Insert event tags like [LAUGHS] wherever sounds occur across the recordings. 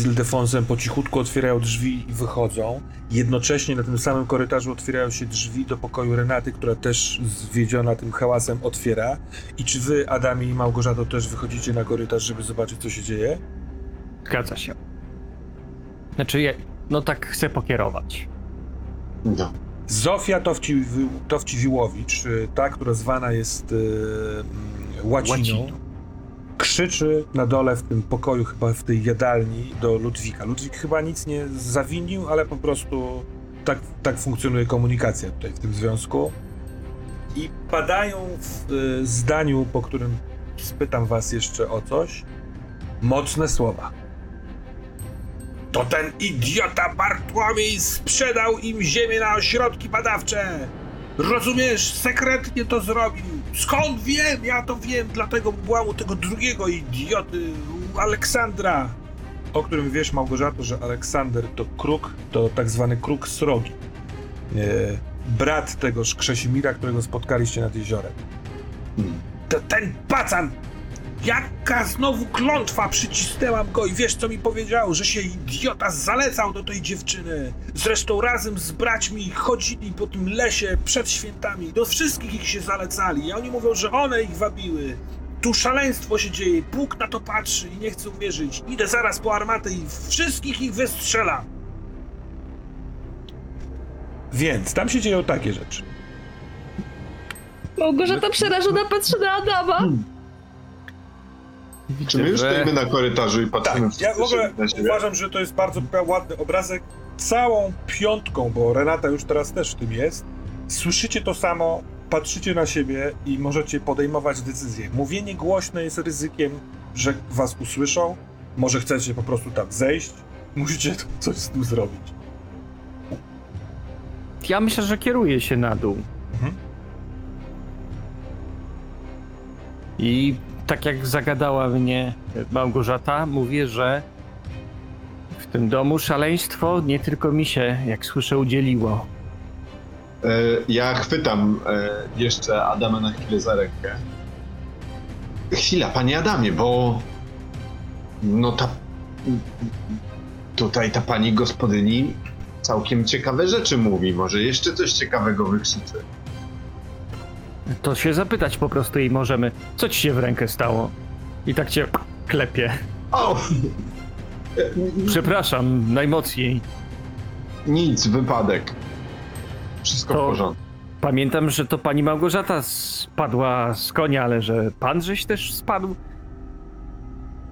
z Ildefonsem po cichutku otwierają drzwi i wychodzą. Jednocześnie na tym samym korytarzu otwierają się drzwi do pokoju Renaty, która też zwiedziona tym hałasem otwiera. I czy wy, Adamie i Małgorzato, też wychodzicie na korytarz, żeby zobaczyć, co się dzieje? Zgadza się. Znaczy, ja, no tak chcę pokierować. No. Zofia Towci, Towciwiłowicz, ta, która zwana jest y, mm, łaciną, Łaciną. Krzyczy na dole w tym pokoju, chyba w tej jadalni do Ludwika. Ludwik chyba nic nie zawinił, ale po prostu tak, tak funkcjonuje komunikacja tutaj w tym związku. I padają w y, zdaniu, po którym spytam was jeszcze o coś, mocne słowa. To ten idiota Bartłomiej sprzedał im ziemię na ośrodki badawcze! Rozumiesz, sekretnie to zrobił. Skąd wiem? Ja to wiem, dlatego byłam u tego drugiego idioty, Aleksandra. O którym wiesz, Małgorzato, że Aleksander to kruk, to tak zwany kruk srogi. E, brat tegoż Krzesimira, którego spotkaliście nad jeziorem. Hmm. To ten pacan! Jaka znowu klątwa przycisnęłam go i wiesz co mi powiedział? Że się idiota zalecał do tej dziewczyny. Zresztą razem z braćmi chodzili po tym lesie przed świętami. Do wszystkich ich się zalecali. A oni mówią, że one ich wabiły. Tu szaleństwo się dzieje, Bóg na to patrzy i nie chce uwierzyć. Idę zaraz po armatę i wszystkich ich wystrzela. Więc tam się dzieją takie rzeczy. Małgorzata przerażona patrzy na Adama. Czy my już że- stoimy na korytarzu i patrzymy Tak, ja w ogóle uważam, że to jest bardzo ładny obrazek. Całą piątką, bo Renata już teraz też w tym jest. Słyszycie to samo, patrzycie na siebie i możecie podejmować decyzje. Mówienie głośno jest ryzykiem, że was usłyszą. Może chcecie po prostu tam zejść. [LAUGHS] Musicie coś z tym zrobić. Ja myślę, że kieruję się na dół. Mhm. I tak jak zagadała mnie Małgorzata, mówię, że w tym domu szaleństwo nie tylko mi się, jak słyszę, udzieliło. E, ja chwytam e, jeszcze Adama na chwilę za rękę. Chwila, panie Adamie, bo no ta tutaj ta pani gospodyni całkiem ciekawe rzeczy mówi. Może jeszcze coś ciekawego wykrzyczy. To się zapytać po prostu jej możemy, co ci się w rękę stało? I tak cię klepie. O! Przepraszam, najmocniej. Nic, wypadek. Wszystko To- w porządku. Pamiętam, że to pani Małgorzata spadła z konia, ale że pan żeś też spadł?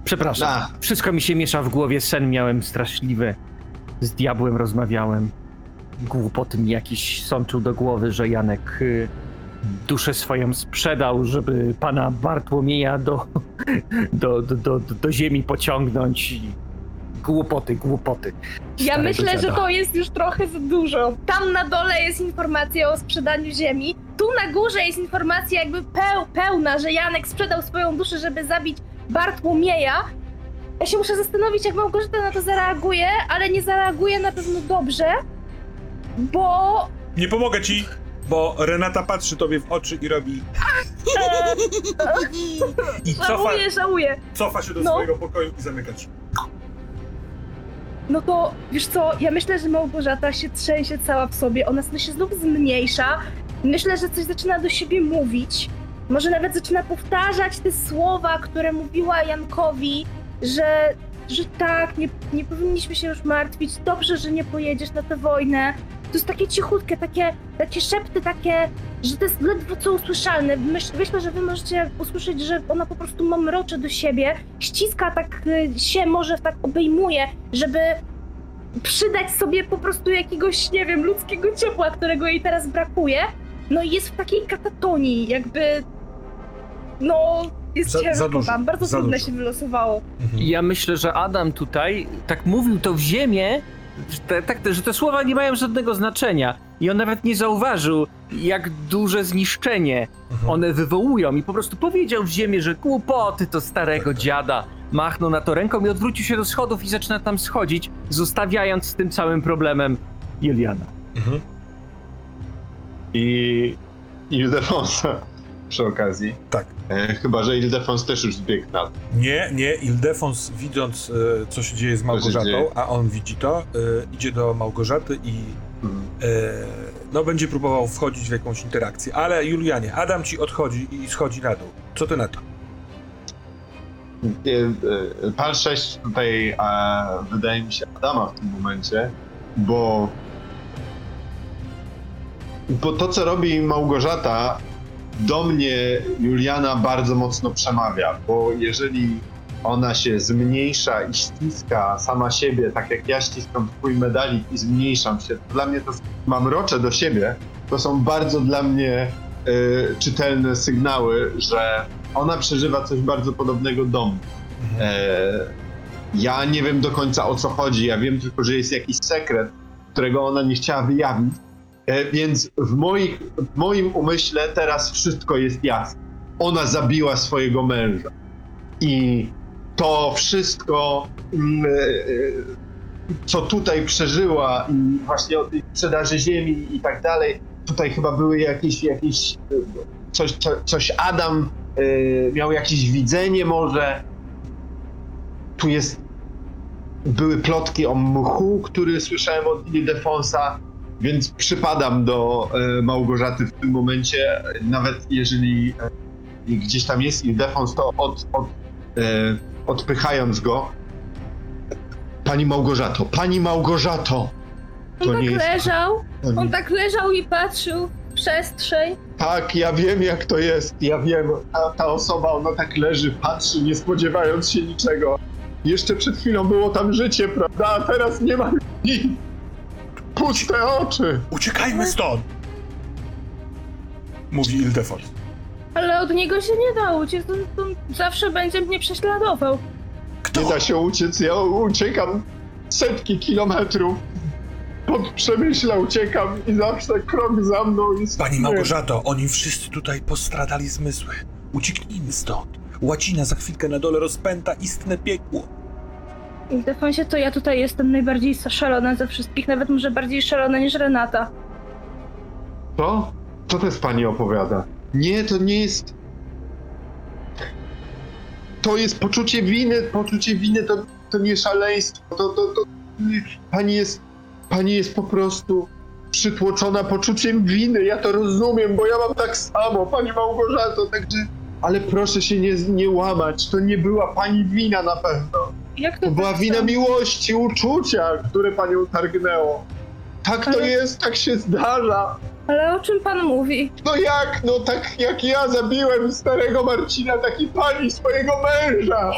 Przepraszam, A. wszystko mi się miesza w głowie, sen miałem straszliwy. Z diabłem rozmawiałem. Głupoty mi jakiś sączył do głowy, że Janek y, duszę swoją sprzedał, żeby pana Bartłomieja do, do, do, do, do ziemi pociągnąć. I Głupoty, głupoty. Ja myślę, że dziada. to jest już trochę za dużo. Tam na dole jest informacja o sprzedaniu ziemi. Tu na górze jest informacja jakby peł, pełna, że Janek sprzedał swoją duszę, żeby zabić Bartłomieja. Ja się muszę zastanowić, jak Małgorzata na to zareaguje, ale nie zareaguje na pewno dobrze, bo Nie pomogę ci, bo Renata patrzy tobie w oczy i robi. I cofa, żałuję, żałuję. cofa się do No. swojego pokoju i zamyka drzwi. No to wiesz co, ja myślę, że Małgorzata się trzęsie cała w sobie, ona się znów zmniejsza. Myślę, że coś zaczyna do siebie mówić. Może nawet zaczyna powtarzać te słowa, które mówiła Jankowi, że, że tak, nie, nie powinniśmy się już martwić, dobrze, że nie pojedziesz na tę wojnę. To jest takie cichutkie, takie, takie szepty, takie, że to jest ledwo co usłyszalne. Myśl, myślę, że wy możecie usłyszeć, że ona po prostu mamrocze do siebie, ściska tak y, się, może tak obejmuje, żeby przydać sobie po prostu jakiegoś, nie wiem, ludzkiego ciepła, którego jej teraz brakuje. No i jest w takiej katatonii, jakby. No, jest Za- ciężko dużo, tam, bardzo trudne dużo. się wylosowało. Ja myślę, że Adam tutaj tak mówił to w ziemię, te, tak, że te słowa nie mają żadnego znaczenia. I on nawet nie zauważył, jak duże zniszczenie Mhm. one wywołują. I po prostu powiedział w ziemię, że głupoty to starego dziada. Machnął na to ręką i odwrócił się do schodów i zaczyna tam schodzić, zostawiając z tym całym problemem Juliana. Mhm. I Ildefonsa przy okazji. Tak. E, chyba, że Ildefons też już zbiegł na. Nie, nie, Ildefons widząc, e, co się dzieje z Małgorzatą, a on widzi to, e, idzie do Małgorzaty i e, no, będzie próbował wchodzić w jakąś interakcję. Ale Julianie, Adam ci odchodzi i schodzi na dół. Co ty na to? Pal 6 tutaj wydaje mi się Adama w tym momencie, bo bo to, co robi Małgorzata, do mnie Juliana bardzo mocno przemawia, bo jeżeli ona się zmniejsza i ściska sama siebie, tak jak ja ściskam twój medalik i zmniejszam się, to dla mnie to mamrocze do siebie, to są bardzo dla mnie e, czytelne sygnały, że ona przeżywa coś bardzo podobnego do mnie. E, ja nie wiem do końca o co chodzi, ja wiem tylko, że jest jakiś sekret, którego ona nie chciała wyjawić, więc w, moich, w moim umyśle teraz wszystko jest jasne. Ona zabiła swojego męża i to wszystko, mm, e, e, co tutaj przeżyła i właśnie o tej sprzedaży ziemi i tak dalej, tutaj chyba były jakieś, jakieś e, coś, co, coś Adam e, miał jakieś widzenie może, tu jest. Były plotki o mchu, który słyszałem od Ildefonsa, więc przypadam do e, Małgorzaty w tym momencie. Nawet jeżeli e, gdzieś tam jest Ildefons, to od, od, e, odpychając go. Pani Małgorzato, pani Małgorzato! On To tak nie jest. leżał, nie, on tak leżał i patrzył w przestrzeń. Tak, ja wiem jak to jest. Ja wiem, ta, ta osoba, ona tak leży, patrzy, nie spodziewając się niczego. Jeszcze przed chwilą było tam życie, prawda? A teraz nie ma [LAUGHS] nic. Puste oczy. Uciekajmy stąd! Mówi Ildefons. Ale od niego się nie da uciec, on, on zawsze będzie mnie prześladował. Kto? Nie da się uciec, ja uciekam setki kilometrów. Pod Przemyśla uciekam i zawsze krok za mną jest... Pani. Małgorzato, oni wszyscy tutaj postradali zmysły. Ucieknijmy stąd. Łacina za chwilkę na dole rozpęta istne piekło. W defansie to ja tutaj jestem najbardziej szalona ze wszystkich, nawet może bardziej szalona niż Renata. Co? Co też pani opowiada? Nie, to nie jest. To jest poczucie winy. Poczucie winy to, to nie szaleństwo. To, to, to. Pani jest. Pani jest po prostu przytłoczona poczuciem winy. Ja to rozumiem, bo ja mam tak samo, pani Małgorzato, także. Ale proszę się nie, nie łamać. To nie była pani wina na pewno. Jak to, To była tak wina są? miłości, uczucia, które panią targnęło. Tak to Ale- jest, tak się zdarza. Ale o czym pan mówi? No jak, no tak jak ja zabiłem starego Marcina, tak i pani swojego męża.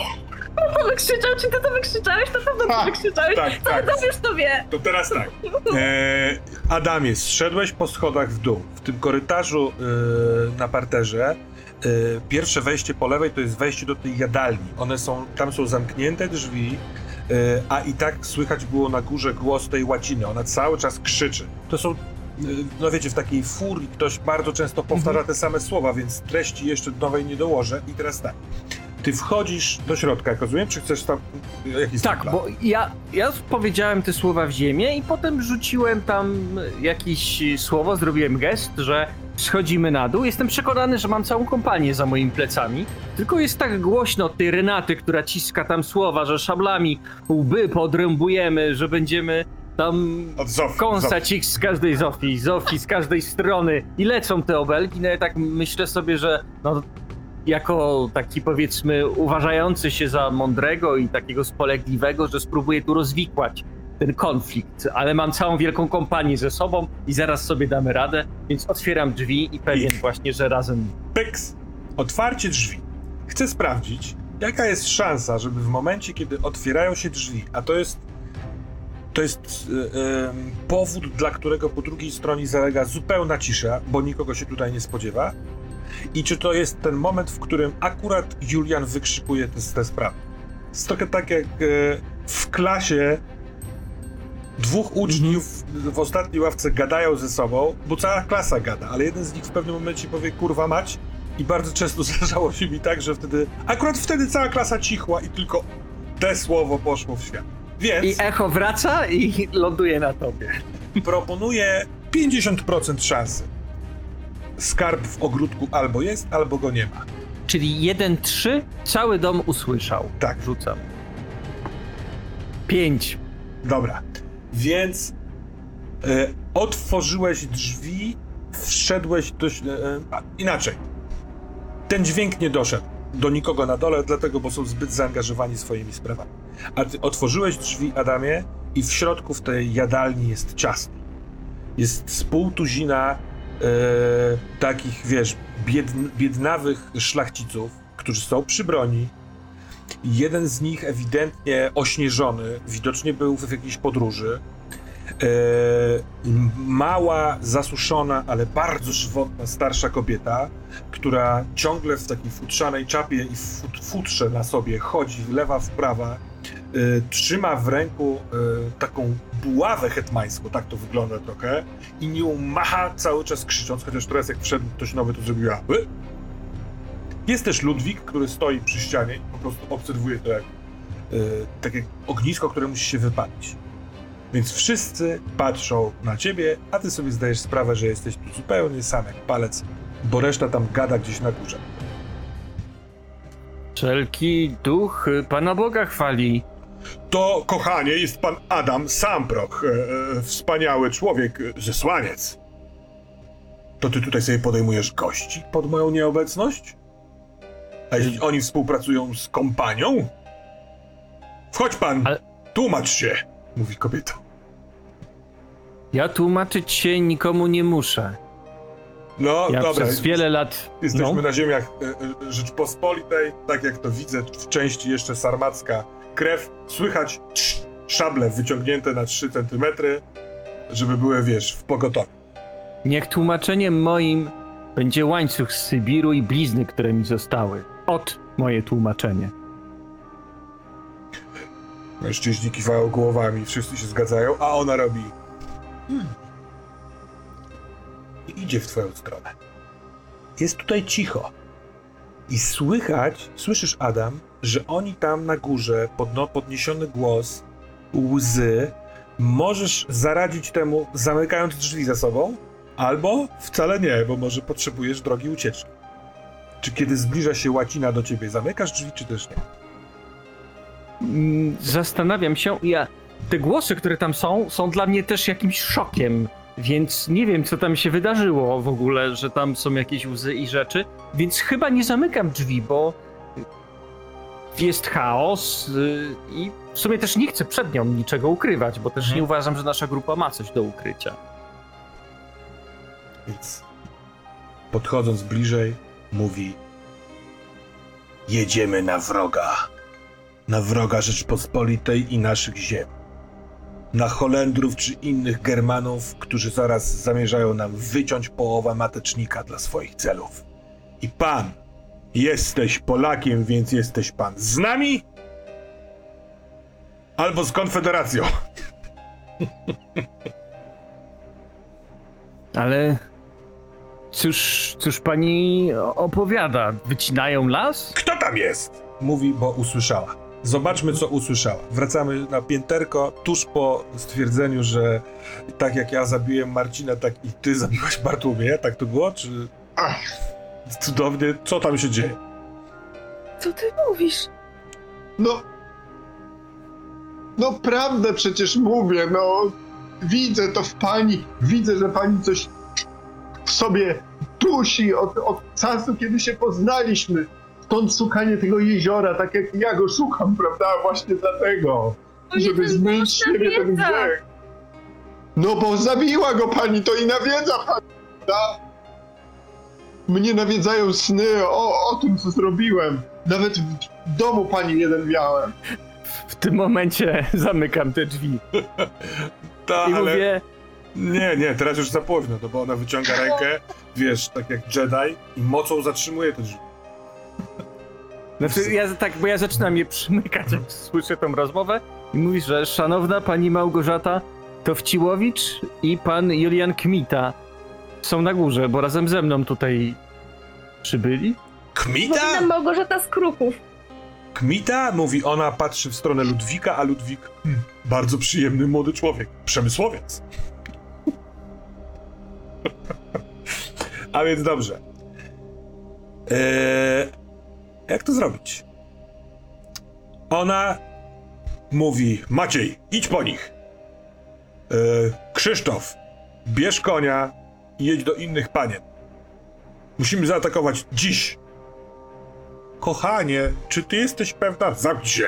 To wykrzyczał, czy ty to wykrzyczałeś? To pewno to Tak, wykrzyczałeś. tak, Co tak. ty to wiesz, to wie. To teraz tak. [LAUGHS] E, Adamie, zszedłeś po schodach w dół. W tym korytarzu e, na parterze pierwsze wejście po lewej to jest wejście do tej jadalni. One są, tam są zamknięte drzwi, e, a i tak słychać było na górze głos tej łaciny. Ona cały czas krzyczy. To są, e, no wiecie, w takiej furii ktoś bardzo często powtarza te same słowa, więc treści jeszcze nowej nie dołożę. I teraz tak. Ty wchodzisz do środka, jak rozumiem, czy chcesz tam... Jaki jest Tak, bo ja, ja powiedziałem te słowa w ziemię i potem rzuciłem tam jakieś słowo, zrobiłem gest, że schodzimy na dół. Jestem przekonany, że mam całą kompanię za moimi plecami. Tylko jest tak głośno od tej Renaty, która ciska tam słowa, że szablami łby podrębujemy, że będziemy tam Od Zofii, kąsać ich z każdej Zofii, Zofii z każdej strony i lecą te obelgi. No ja tak myślę sobie, że no, jako taki powiedzmy uważający się za mądrego i takiego spolegliwego, że spróbuję tu rozwikłać ten konflikt, ale mam całą wielką kompanię ze sobą i zaraz sobie damy radę, więc otwieram drzwi i pewien I- właśnie, że razem Pyks! Otwarcie drzwi. Chcę sprawdzić, jaka jest szansa, żeby w momencie, kiedy otwierają się drzwi, a to jest to jest em, powód, dla którego po drugiej stronie zalega zupełna cisza, bo nikogo się tutaj nie spodziewa. I czy to jest ten moment, w którym akurat Julian wykrzykuje te, te sprawy? Jest trochę tak jak e, w klasie dwóch uczniów w ostatniej ławce gadają ze sobą, bo cała klasa gada, ale jeden z nich w pewnym momencie powie kurwa mać i bardzo często [LAUGHS] zdarzało się mi tak, że wtedy, akurat wtedy cała klasa cichła i tylko te słowo poszło w świat. Więc i echo wraca i [LAUGHS] ląduje na tobie. proponuję 50% szansy. Skarb w ogródku albo jest, albo go nie ma. czyli 1-3, cały dom usłyszał. Tak. Rzucam. 5. Dobra. Więc e, otworzyłeś drzwi, wszedłeś do... E, inaczej. Ten dźwięk nie doszedł do nikogo na dole, dlatego, bo są zbyt zaangażowani swoimi sprawami. A ty otworzyłeś drzwi, Adamie, i w środku w tej jadalni jest ciasno. Jest z pół tuzina e, takich, wiesz, biedn, biednawych szlachciców, którzy są przy broni, Jeden z nich ewidentnie ośnieżony, widocznie był w jakiejś podróży. E, mała, zasuszona, ale bardzo żywotna starsza kobieta, która ciągle w takiej futrzanej czapie i fut, futrze na sobie chodzi lewa w prawa, e, trzyma w ręku e, taką buławę hetmańską, tak to wygląda trochę, i nią macha cały czas krzycząc, chociaż teraz jak wszedł ktoś nowy, to zrobiła! Jest też Ludwik, który stoi przy ścianie i po prostu obserwuje to jak, yy, tak jak ognisko, które musi się wypalić. Więc wszyscy patrzą na ciebie, a ty sobie zdajesz sprawę, że jesteś tu zupełnie sam jak palec, bo reszta tam gada gdzieś na górze. Wszelki duch Pana Boga chwali. To, kochanie, jest pan Adam Samproch, e, e, wspaniały człowiek, e, zesłaniec. To ty tutaj sobie podejmujesz gości pod moją nieobecność? A jeśli oni współpracują z kompanią? Wchodź pan, Ale- tłumacz się, mówi kobieta. Ja tłumaczyć się nikomu nie muszę. No, Ja dobra, przez wiele lat... jesteśmy no, na ziemiach e, e, Rzeczpospolitej, tak jak to widzę, w części jeszcze sarmacka krew. Słychać trz, szable wyciągnięte na 3 centymetry, żeby były, wiesz, w pogotowiu. Niech tłumaczeniem moim będzie łańcuch z Sybiru i blizny, które mi zostały. Ot moje tłumaczenie. Mężczyźni kiwają głowami, wszyscy się zgadzają, a ona robi. Hmm. I idzie w twoją stronę. Jest tutaj cicho. I słychać, słyszysz Adam, że oni tam na górze, podno, podniesiony głos, łzy, możesz zaradzić temu, zamykając drzwi za sobą, albo wcale nie, bo może potrzebujesz drogi ucieczki. Czy kiedy zbliża się łacina do ciebie, zamykasz drzwi, czy też nie? Mm, Zastanawiam się, ja... Te głosy, które tam są, są dla mnie też jakimś szokiem, więc nie wiem, co tam się wydarzyło w ogóle, że tam są jakieś łzy i rzeczy, więc chyba nie zamykam drzwi, bo jest chaos y, i w sumie też nie chcę przed nią niczego ukrywać, bo też Mhm. nie uważam, że nasza grupa ma coś do ukrycia. Więc podchodząc bliżej, mówi: Jedziemy na wroga. Na wroga Rzeczpospolitej i naszych ziem. Na Holendrów czy innych Germanów, którzy zaraz zamierzają nam wyciąć połowę matecznika dla swoich celów. I pan, jesteś Polakiem, więc jesteś pan z nami? Albo z Konfederacją. Ale cóż, cóż pani opowiada? Wycinają las? Kto tam jest? Mówi, bo usłyszała. Zobaczmy, co usłyszała. Wracamy na pięterko tuż po stwierdzeniu, że tak jak ja zabiłem Marcina, tak i ty zabiłaś Bartłomieja. Tak to było? Czy Ach, cudownie? Co tam się dzieje? Co ty mówisz? no. No prawdę przecież mówię, no. Widzę to w pani, widzę, że pani coś w sobie dusi od, od czasu, kiedy się poznaliśmy. Stąd szukanie tego jeziora, tak jak ja go szukam, [LAUGHS] prawda? Właśnie dlatego. Żeby ten zmyć z boczna siebie ten grzech. No bo zabiła go pani, to i nawiedza pani, prawda? Mnie nawiedzają sny o, o tym, co zrobiłem. Nawet w domu pani jeden miałem. W tym momencie zamykam te drzwi [LAUGHS] Ta, i ale mówię, nie, nie, teraz już za późno, no bo ona wyciąga rękę, wiesz, tak jak Jedi i mocą zatrzymuje te drzwi. Znaczy, ja tak, bo ja zaczynam je przymykać, jak słyszę tą rozmowę i mówisz, że szanowna pani Małgorzata Towciłowicz i pan Julian Kmita są na górze, bo razem ze mną tutaj przybyli. Kmita? Powinnam Małgorzata z Kruków. Kmita? Mówi ona, patrzy w stronę Ludwika, a Ludwik, hmm, bardzo przyjemny młody człowiek, przemysłowiec. A więc dobrze. Eee, Jak to zrobić? Ona mówi: Maciej, idź po nich. E, Krzysztof, bierz konia i jedź do innych panien. Musimy zaatakować dziś. Kochanie, czy ty jesteś pewna? Zamknij się.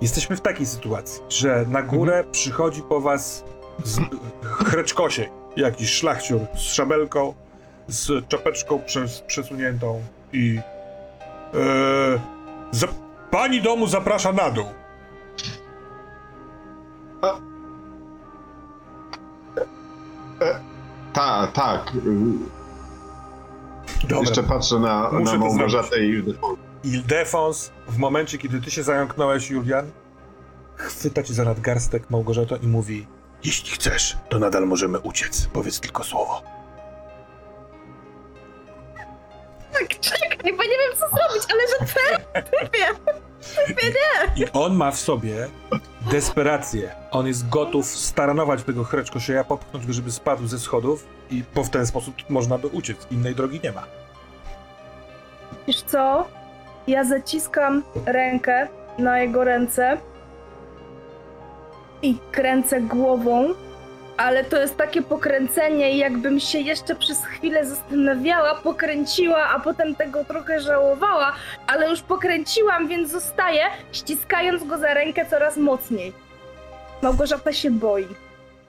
Jesteśmy w takiej sytuacji, że na górę przychodzi po was z chreczkosie jakiś szlachciur z szabelką, z czapeczką przez, przesuniętą i e, za, pani domu zaprasza na dół. Tak, tak. Dobra. Jeszcze patrzę na, Muszę na Małgorzatę i Ildefons. Ildefons, w momencie, kiedy ty się zająknąłeś, Julian, chwyta cię za nadgarstek Małgorzata i mówi Jeśli chcesz, to nadal możemy uciec. Powiedz tylko słowo. Tak, czekaj, bo nie wiem co zrobić, ale że ty, typie, typie nie. I on ma w sobie desperację. On jest gotów staranować tego chreczkosieja, popchnąć go, żeby spadł ze schodów i po w ten sposób można by uciec. Innej drogi nie ma. Wiesz co? Ja zaciskam rękę na jego ręce i kręcę głową, ale to jest takie pokręcenie, jakbym się jeszcze przez chwilę zastanawiała, pokręciła, a potem tego trochę żałowała, ale już pokręciłam, więc zostaję, ściskając go za rękę coraz mocniej. Małgorzata się boi,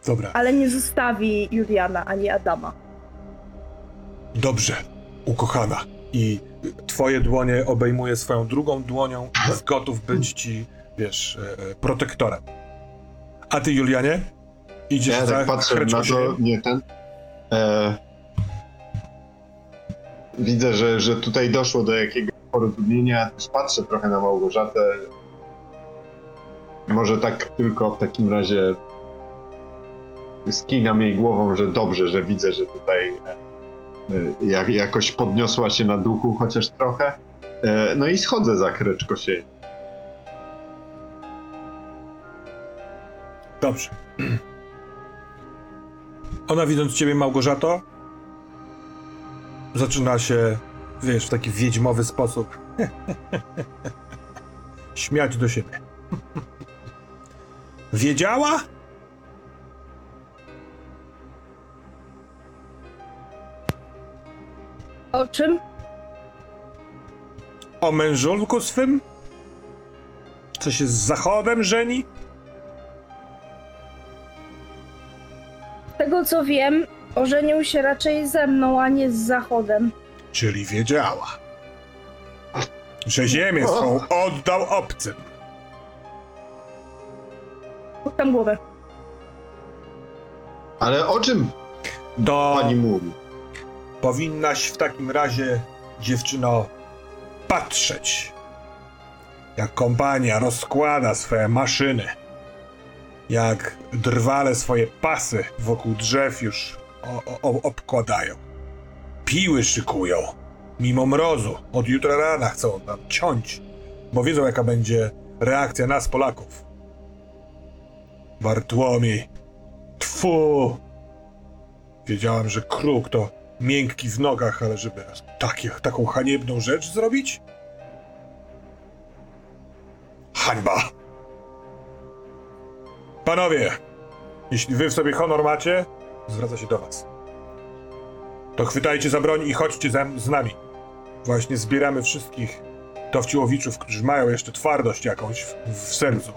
Dobra, ale nie zostawi Juliana ani Adama. dobrze, ukochana. I twoje dłonie obejmuje swoją drugą dłonią, jest gotów być ci, wiesz, e, e, protektorem. A ty, Julianie? Idziesz Ja tak patrzę na to, nie ten. E, widzę, że, że tutaj doszło do jakiegoś porozumienia. Też patrzę trochę na Małgorzatę. Może tak tylko w takim razie skinam jej głową, że dobrze, że widzę, że tutaj e, jak, jakoś podniosła się na duchu chociaż trochę. E, no i schodzę za kreczko się. Dobrze. Ona widząc ciebie, Małgorzato, zaczyna się, wiesz, w taki wiedźmowy sposób [LAUGHS] śmiać do siebie. Wiedziała? O czym? O mężulku swym? Co się z zachodem żeni? Z tego co wiem, ożenił się raczej ze mną, a nie z Zachodem. Czyli wiedziała, że ziemię swą oddał obcym. Puszczam głowę. Ale o czym Do... pani mówi? Powinnaś w takim razie, dziewczyno, patrzeć, jak kompania rozkłada swoje maszyny, jak drwale swoje pasy wokół drzew już o, o, obkładają. Piły szykują, mimo mrozu. Od jutra rana chcą nam ciąć, bo wiedzą, jaka będzie reakcja nas, Polaków. Bartłomiej, tfu! Wiedziałem, że kruk to miękki w nogach, ale żeby takie, taką haniebną rzecz zrobić? Hańba! Panowie, jeśli wy w sobie honor macie, zwraca się do was. To chwytajcie za broń i chodźcie za, z nami. Właśnie zbieramy wszystkich dowciłowiczów, którzy mają jeszcze twardość jakąś w, w sercu.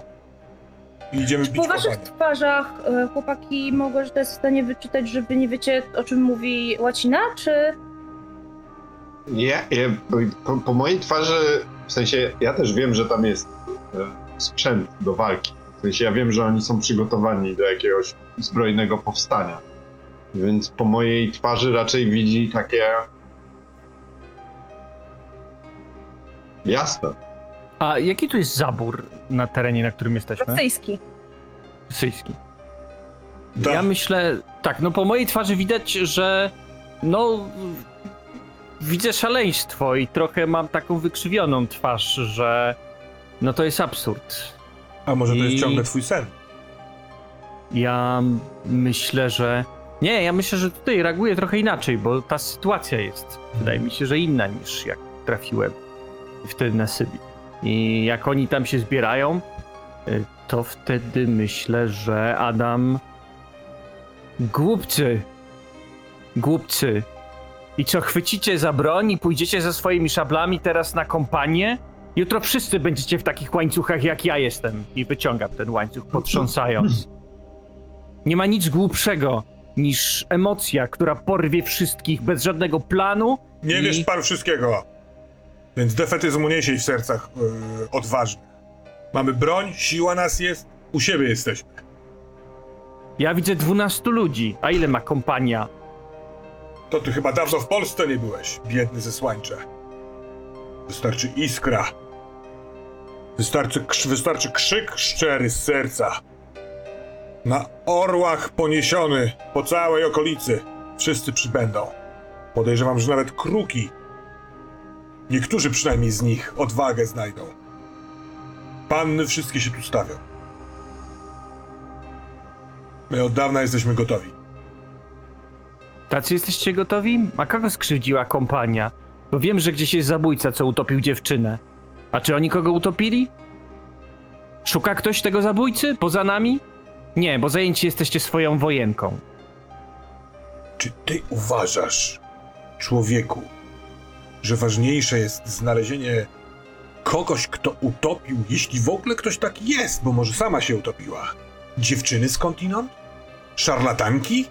I idziemy bić Po waszych twarzach e, chłopaki to jest w stanie wyczytać, że wy nie wiecie o czym mówi łacina, czy... Nie, ja, po, po mojej twarzy, w sensie ja też wiem, że tam jest e, sprzęt do walki. W sensie ja wiem, że oni są przygotowani do jakiegoś zbrojnego powstania. Więc po mojej twarzy raczej widzi takie. Jasne. A jaki tu jest zabór na terenie, na którym jesteśmy? Rosyjski. Syjski. Da. Ja myślę, tak, no po mojej twarzy widać, że no widzę szaleństwo i trochę mam taką wykrzywioną twarz, że no to jest absurd. A może to jest I- ciągle twój sen? Ja myślę, że nie, ja myślę, że tutaj reaguję trochę inaczej, bo ta sytuacja jest, wydaje mi się, że inna niż jak trafiłem wtedy na Sybir. I jak oni tam się zbierają, y, to wtedy myślę, że Adam. Głupcy! Głupcy! I co, chwycicie za broń i pójdziecie ze swoimi szablami teraz na kompanię? Jutro wszyscy będziecie w takich łańcuchach jak ja jestem. I wyciągam ten łańcuch, potrząsając. Nie ma nic głupszego niż emocja, która porwie wszystkich bez żadnego planu. Nie i... wiesz pan wszystkiego. Więc defetyzmu nie siedź w sercach yy, odważnych. Mamy broń, siła nas jest, u siebie jesteśmy. Ja widzę 12 ludzi. A ile ma kompania? To ty chyba dawno w Polsce nie byłeś, biedny zesłańcze. Wystarczy iskra. Wystarczy, wystarczy krzyk szczery z serca. Na orłach poniesiony po całej okolicy. Wszyscy przybędą. Podejrzewam, że nawet kruki. Niektórzy przynajmniej z nich odwagę znajdą. Panny wszystkie się tu stawią. My od dawna jesteśmy gotowi. Tacy jesteście gotowi? A kogo skrzywdziła kompania? Bo wiem, że gdzieś jest zabójca, co utopił dziewczynę. A czy oni kogo utopili? Szuka ktoś tego zabójcy? Poza nami? Nie, bo zajęci jesteście swoją wojenką. Czy ty uważasz, człowieku, że ważniejsze jest znalezienie kogoś, kto utopił, jeśli w ogóle ktoś taki jest, bo może sama się utopiła? Dziewczyny skądinąd? Szarlatanki?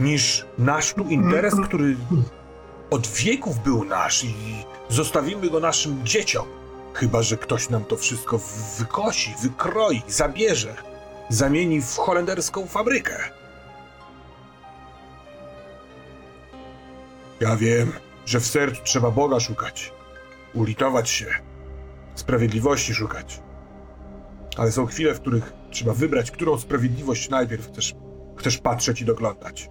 Niż nasz tu interes, który od wieków był nasz i zostawimy go naszym dzieciom. Chyba, że ktoś nam to wszystko wykosi, wykroi, zabierze, zamieni w holenderską fabrykę. Ja wiem, że w sercu trzeba Boga szukać, ulitować się, sprawiedliwości szukać. Ale są chwile, w których trzeba wybrać, którą sprawiedliwość najpierw chcesz, chcesz patrzeć i doglądać.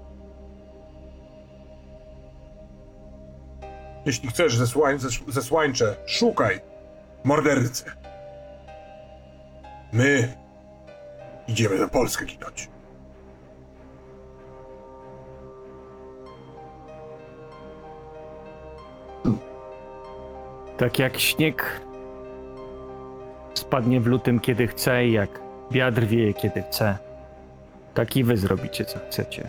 Jeśli chcesz zesłań, zes- zesłańcze, szukaj mordercy. My idziemy za Polskę ginąć. Tak jak śnieg spadnie w lutym, kiedy chce, i jak wiatr wieje, kiedy chce. Tak i wy zrobicie, co chcecie.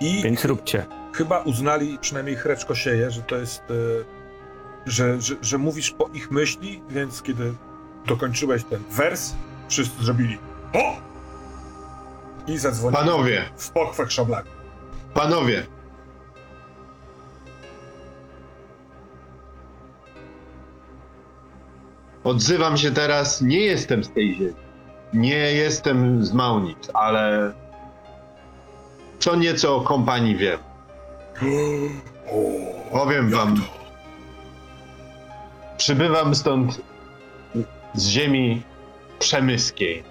I Więc róbcie. Chyba uznali, przynajmniej Chreczko sieje, że to jest, e, że, że, że mówisz po ich myśli, więc kiedy dokończyłeś ten wers, wszyscy zrobili o! I zadzwonili Panowie, w pochwach szablami. panowie. Odzywam się teraz, nie jestem z tej ziemi. Nie jestem z Maunic, ale co nieco o kompanii wiem. Powiem wam, przybywam stąd z ziemi przemyskiej,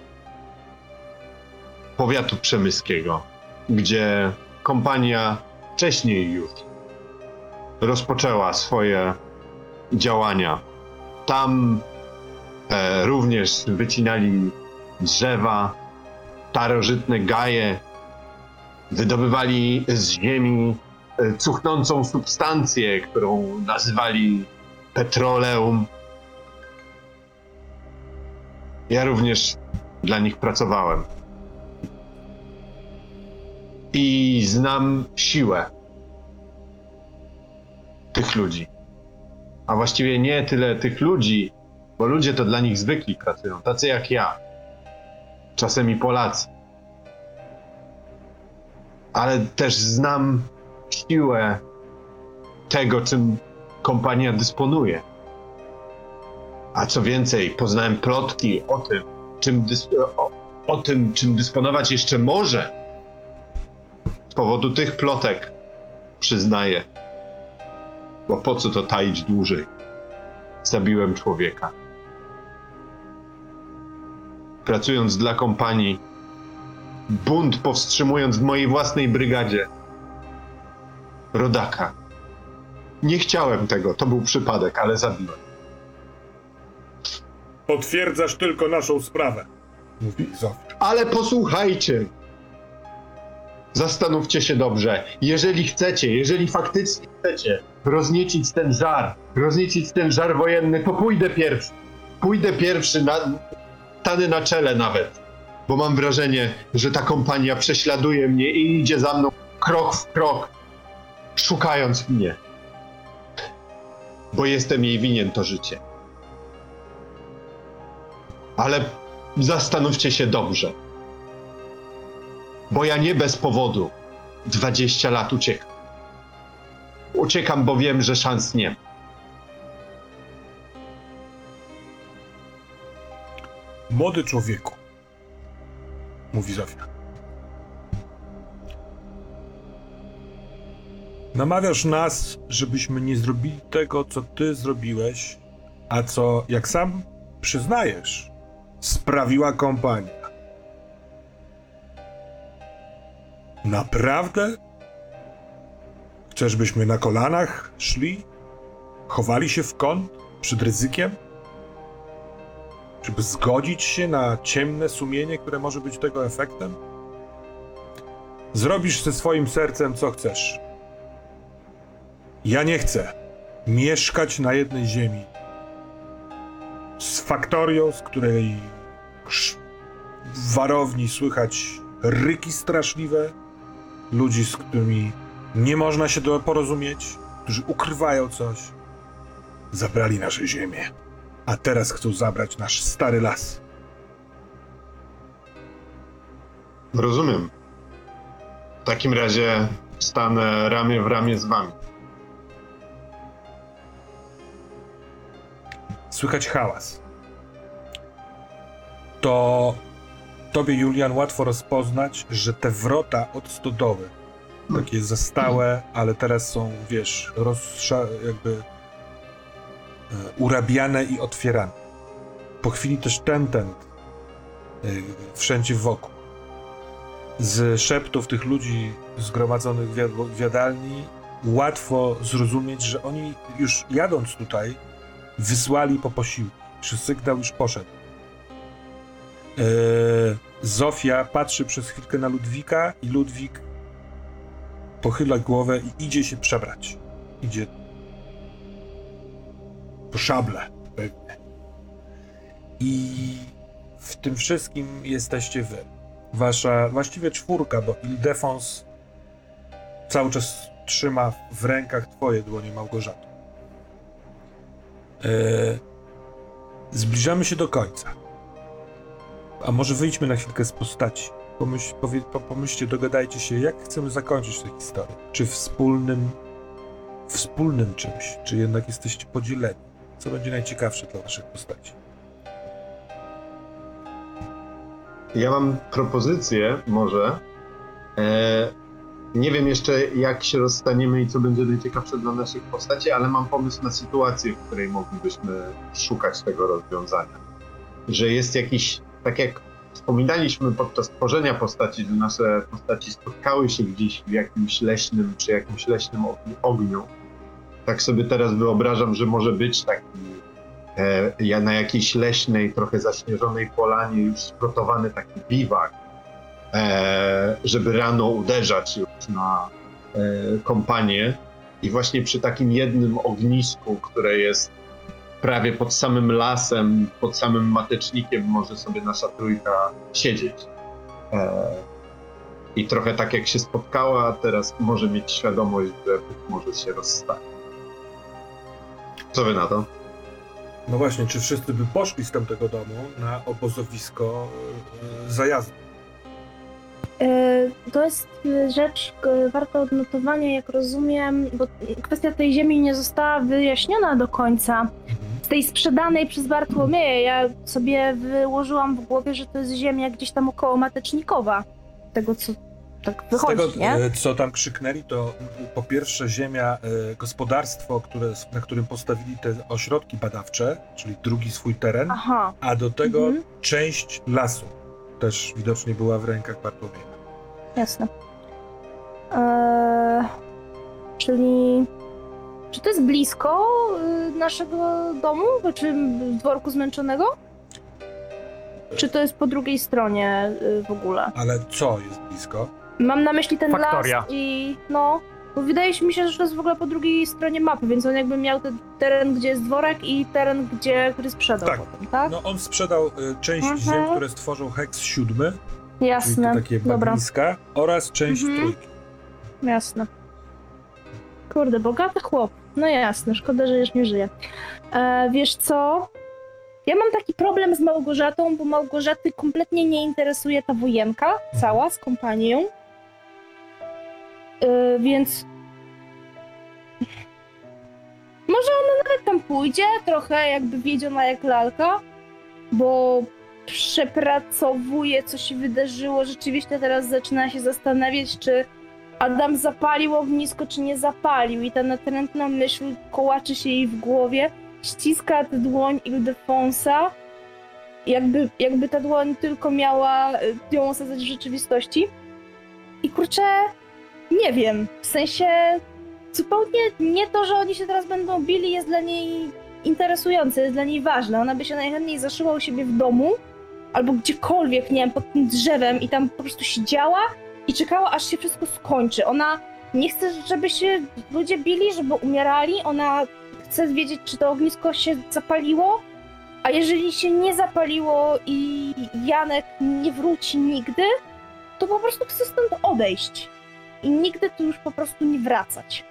powiatu przemyskiego, gdzie kompania wcześniej już rozpoczęła swoje działania. Tam e, również wycinali drzewa, starożytne gaje, wydobywali z ziemi cuchnącą substancję, którą nazywali petroleum. Ja również dla nich pracowałem. I znam siłę tych ludzi. A właściwie nie tyle tych ludzi, bo ludzie to dla nich zwykli pracują, tacy jak ja. Czasem i Polacy. Ale też znam siłę tego, czym kompania dysponuje. A co więcej, poznałem plotki o tym, czym o, o tym, czym dysponować jeszcze może. Z powodu tych plotek przyznaję. Bo po co to taić dłużej? Zabiłem człowieka. Pracując dla kompanii, bunt powstrzymując w mojej własnej brygadzie. Rodaka. Nie chciałem tego, to był przypadek, ale zabiłem. Potwierdzasz tylko naszą sprawę, mówi Zofia. Ale posłuchajcie! Zastanówcie się dobrze. Jeżeli chcecie, jeżeli faktycznie chcecie rozniecić ten żar, rozniecić ten żar wojenny, to pójdę pierwszy. Pójdę pierwszy, na, stanę na czele nawet. Bo mam wrażenie, że ta kompania prześladuje mnie i idzie za mną krok w krok, szukając mnie. Bo jestem jej winien to życie. Ale zastanówcie się dobrze. Bo ja nie bez powodu 20 lat uciekam. Uciekam, bo wiem, że szans nie ma. Młody człowieku, mówi Zofia. Namawiasz nas, żebyśmy nie zrobili tego, co ty zrobiłeś, a co, jak sam przyznajesz, sprawiła kompania. Naprawdę? Chcesz, byśmy na kolanach szli? Chowali się w kąt przed ryzykiem? Żeby zgodzić się na ciemne sumienie, które może być tego efektem? Zrobisz ze swoim sercem, co chcesz. Ja nie chcę mieszkać na jednej ziemi z faktorią, z której w warowni słychać ryki straszliwe, ludzi, z którymi nie można się porozumieć, którzy ukrywają coś. Zabrali nasze ziemię a teraz chcą zabrać nasz stary las. Rozumiem. W takim razie stanę ramię w ramię z wami. Słychać hałas. To tobie, Julian, łatwo rozpoznać, że te wrota od stodoły, takie zastałe, ale teraz są, wiesz, rozsza, jakby e, urabiane i otwierane. Po chwili też ten, ten, e, wszędzie wokół. Z szeptów tych ludzi zgromadzonych w jad- w jadalni łatwo zrozumieć, że oni już jadąc tutaj wysłali po posiłki, że sygnał już poszedł. Eee, Zofia patrzy przez chwilkę na Ludwika i Ludwik pochyla głowę i idzie się przebrać. Idzie po szable pewnie. I w tym wszystkim jesteście wy. Wasza, właściwie czwórka, bo Ildefons cały czas trzyma w rękach twoje dłonie Małgorzato. E, zbliżamy się do końca. A może wyjdźmy na chwilkę z postaci. Pomyśl, powie, po, pomyślcie, dogadajcie się, jak chcemy zakończyć tę historię. Czy wspólnym, wspólnym czymś, czy jednak jesteście podzieleni? Co będzie najciekawsze dla waszych postaci? Ja mam propozycję, może. E, nie wiem jeszcze, jak się rozstaniemy i co będzie najciekawsze dla naszych postaci, ale mam pomysł na sytuację, w której moglibyśmy szukać tego rozwiązania. Że jest jakiś, tak jak wspominaliśmy podczas tworzenia postaci, że nasze postaci spotkały się gdzieś w jakimś leśnym, przy jakimś leśnym ogni- ogniu. Tak sobie teraz wyobrażam, że może być taki e, na jakiejś leśnej, trochę zaśnieżonej polanie już sprotowany taki biwak, żeby rano uderzać już na e, kompanię i właśnie przy takim jednym ognisku, które jest prawie pod samym lasem, pod samym matecznikiem może sobie nasza trójka siedzieć. E, I trochę tak jak się spotkała, teraz może mieć świadomość, że może się rozstanie. Co wy na to? No właśnie, czy wszyscy by poszli z tamtego domu na obozowisko e, zajazdu? E, To jest rzecz e, warta odnotowania, jak rozumiem, bo kwestia tej ziemi nie została wyjaśniona do końca. Z tej sprzedanej przez Bartłomieja ja sobie wyłożyłam w głowie, że to jest ziemia gdzieś tam około Matecznikowa. Tego, co tak Z wychodzi, tego, nie? e, co tam krzyknęli, to po pierwsze ziemia, gospodarstwo, które, na którym postawili te ośrodki badawcze, czyli drugi swój teren, Aha. a do tego Mhm. część lasu też widocznie była w rękach Bartłomieja. Jasne. Eee, czyli. Czy to jest blisko y, naszego domu? Czy dworku zmęczonego? Czy to jest po drugiej stronie y, w ogóle? Ale co jest blisko? Mam na myśli ten Faktoria. las i no. Bo wydaje mi się, że to jest w ogóle po drugiej stronie mapy, więc on jakby miał ten teren, gdzie jest dworek i teren, gdzie, który sprzedał Tak. potem, tak? No on sprzedał y, część Mhm. ziem, które stworzył Hex 7, czyli jasne. takie Dobra, bagniska, oraz część Mhm. trójki. jasne. Kurde, bogaty chłop. No jasne, szkoda, że już nie żyje. E, wiesz co? Ja mam taki problem z Małgorzatą, bo Małgorzaty kompletnie nie interesuje ta wojenka cała z kompanią. E, więc. Może ona nawet tam pójdzie, trochę jakby wiedziona jak lalka, bo przepracowuje, co się wydarzyło. Rzeczywiście teraz zaczyna się zastanawiać, czy Adam zapalił ognisko, czy nie zapalił. I ta natrętna myśl kołaczy się jej w głowie, ściska tę dłoń Ildefonsa, jakby, jakby ta dłoń tylko miała y, ją osadzać w rzeczywistości. I kurczę, nie wiem, w sensie zupełnie nie to, że oni się teraz będą bili jest dla niej interesujące, jest dla niej ważne. Ona by się najchętniej zaszyła u siebie w domu, albo gdziekolwiek, nie wiem, pod tym drzewem i tam po prostu siedziała i czekała, aż się wszystko skończy. Ona nie chce, żeby się ludzie bili, żeby umierali. Ona chce wiedzieć, czy to ognisko się zapaliło. A jeżeli się nie zapaliło i Janek nie wróci nigdy, to po prostu chce stąd odejść. I nigdy tu już po prostu nie wracać.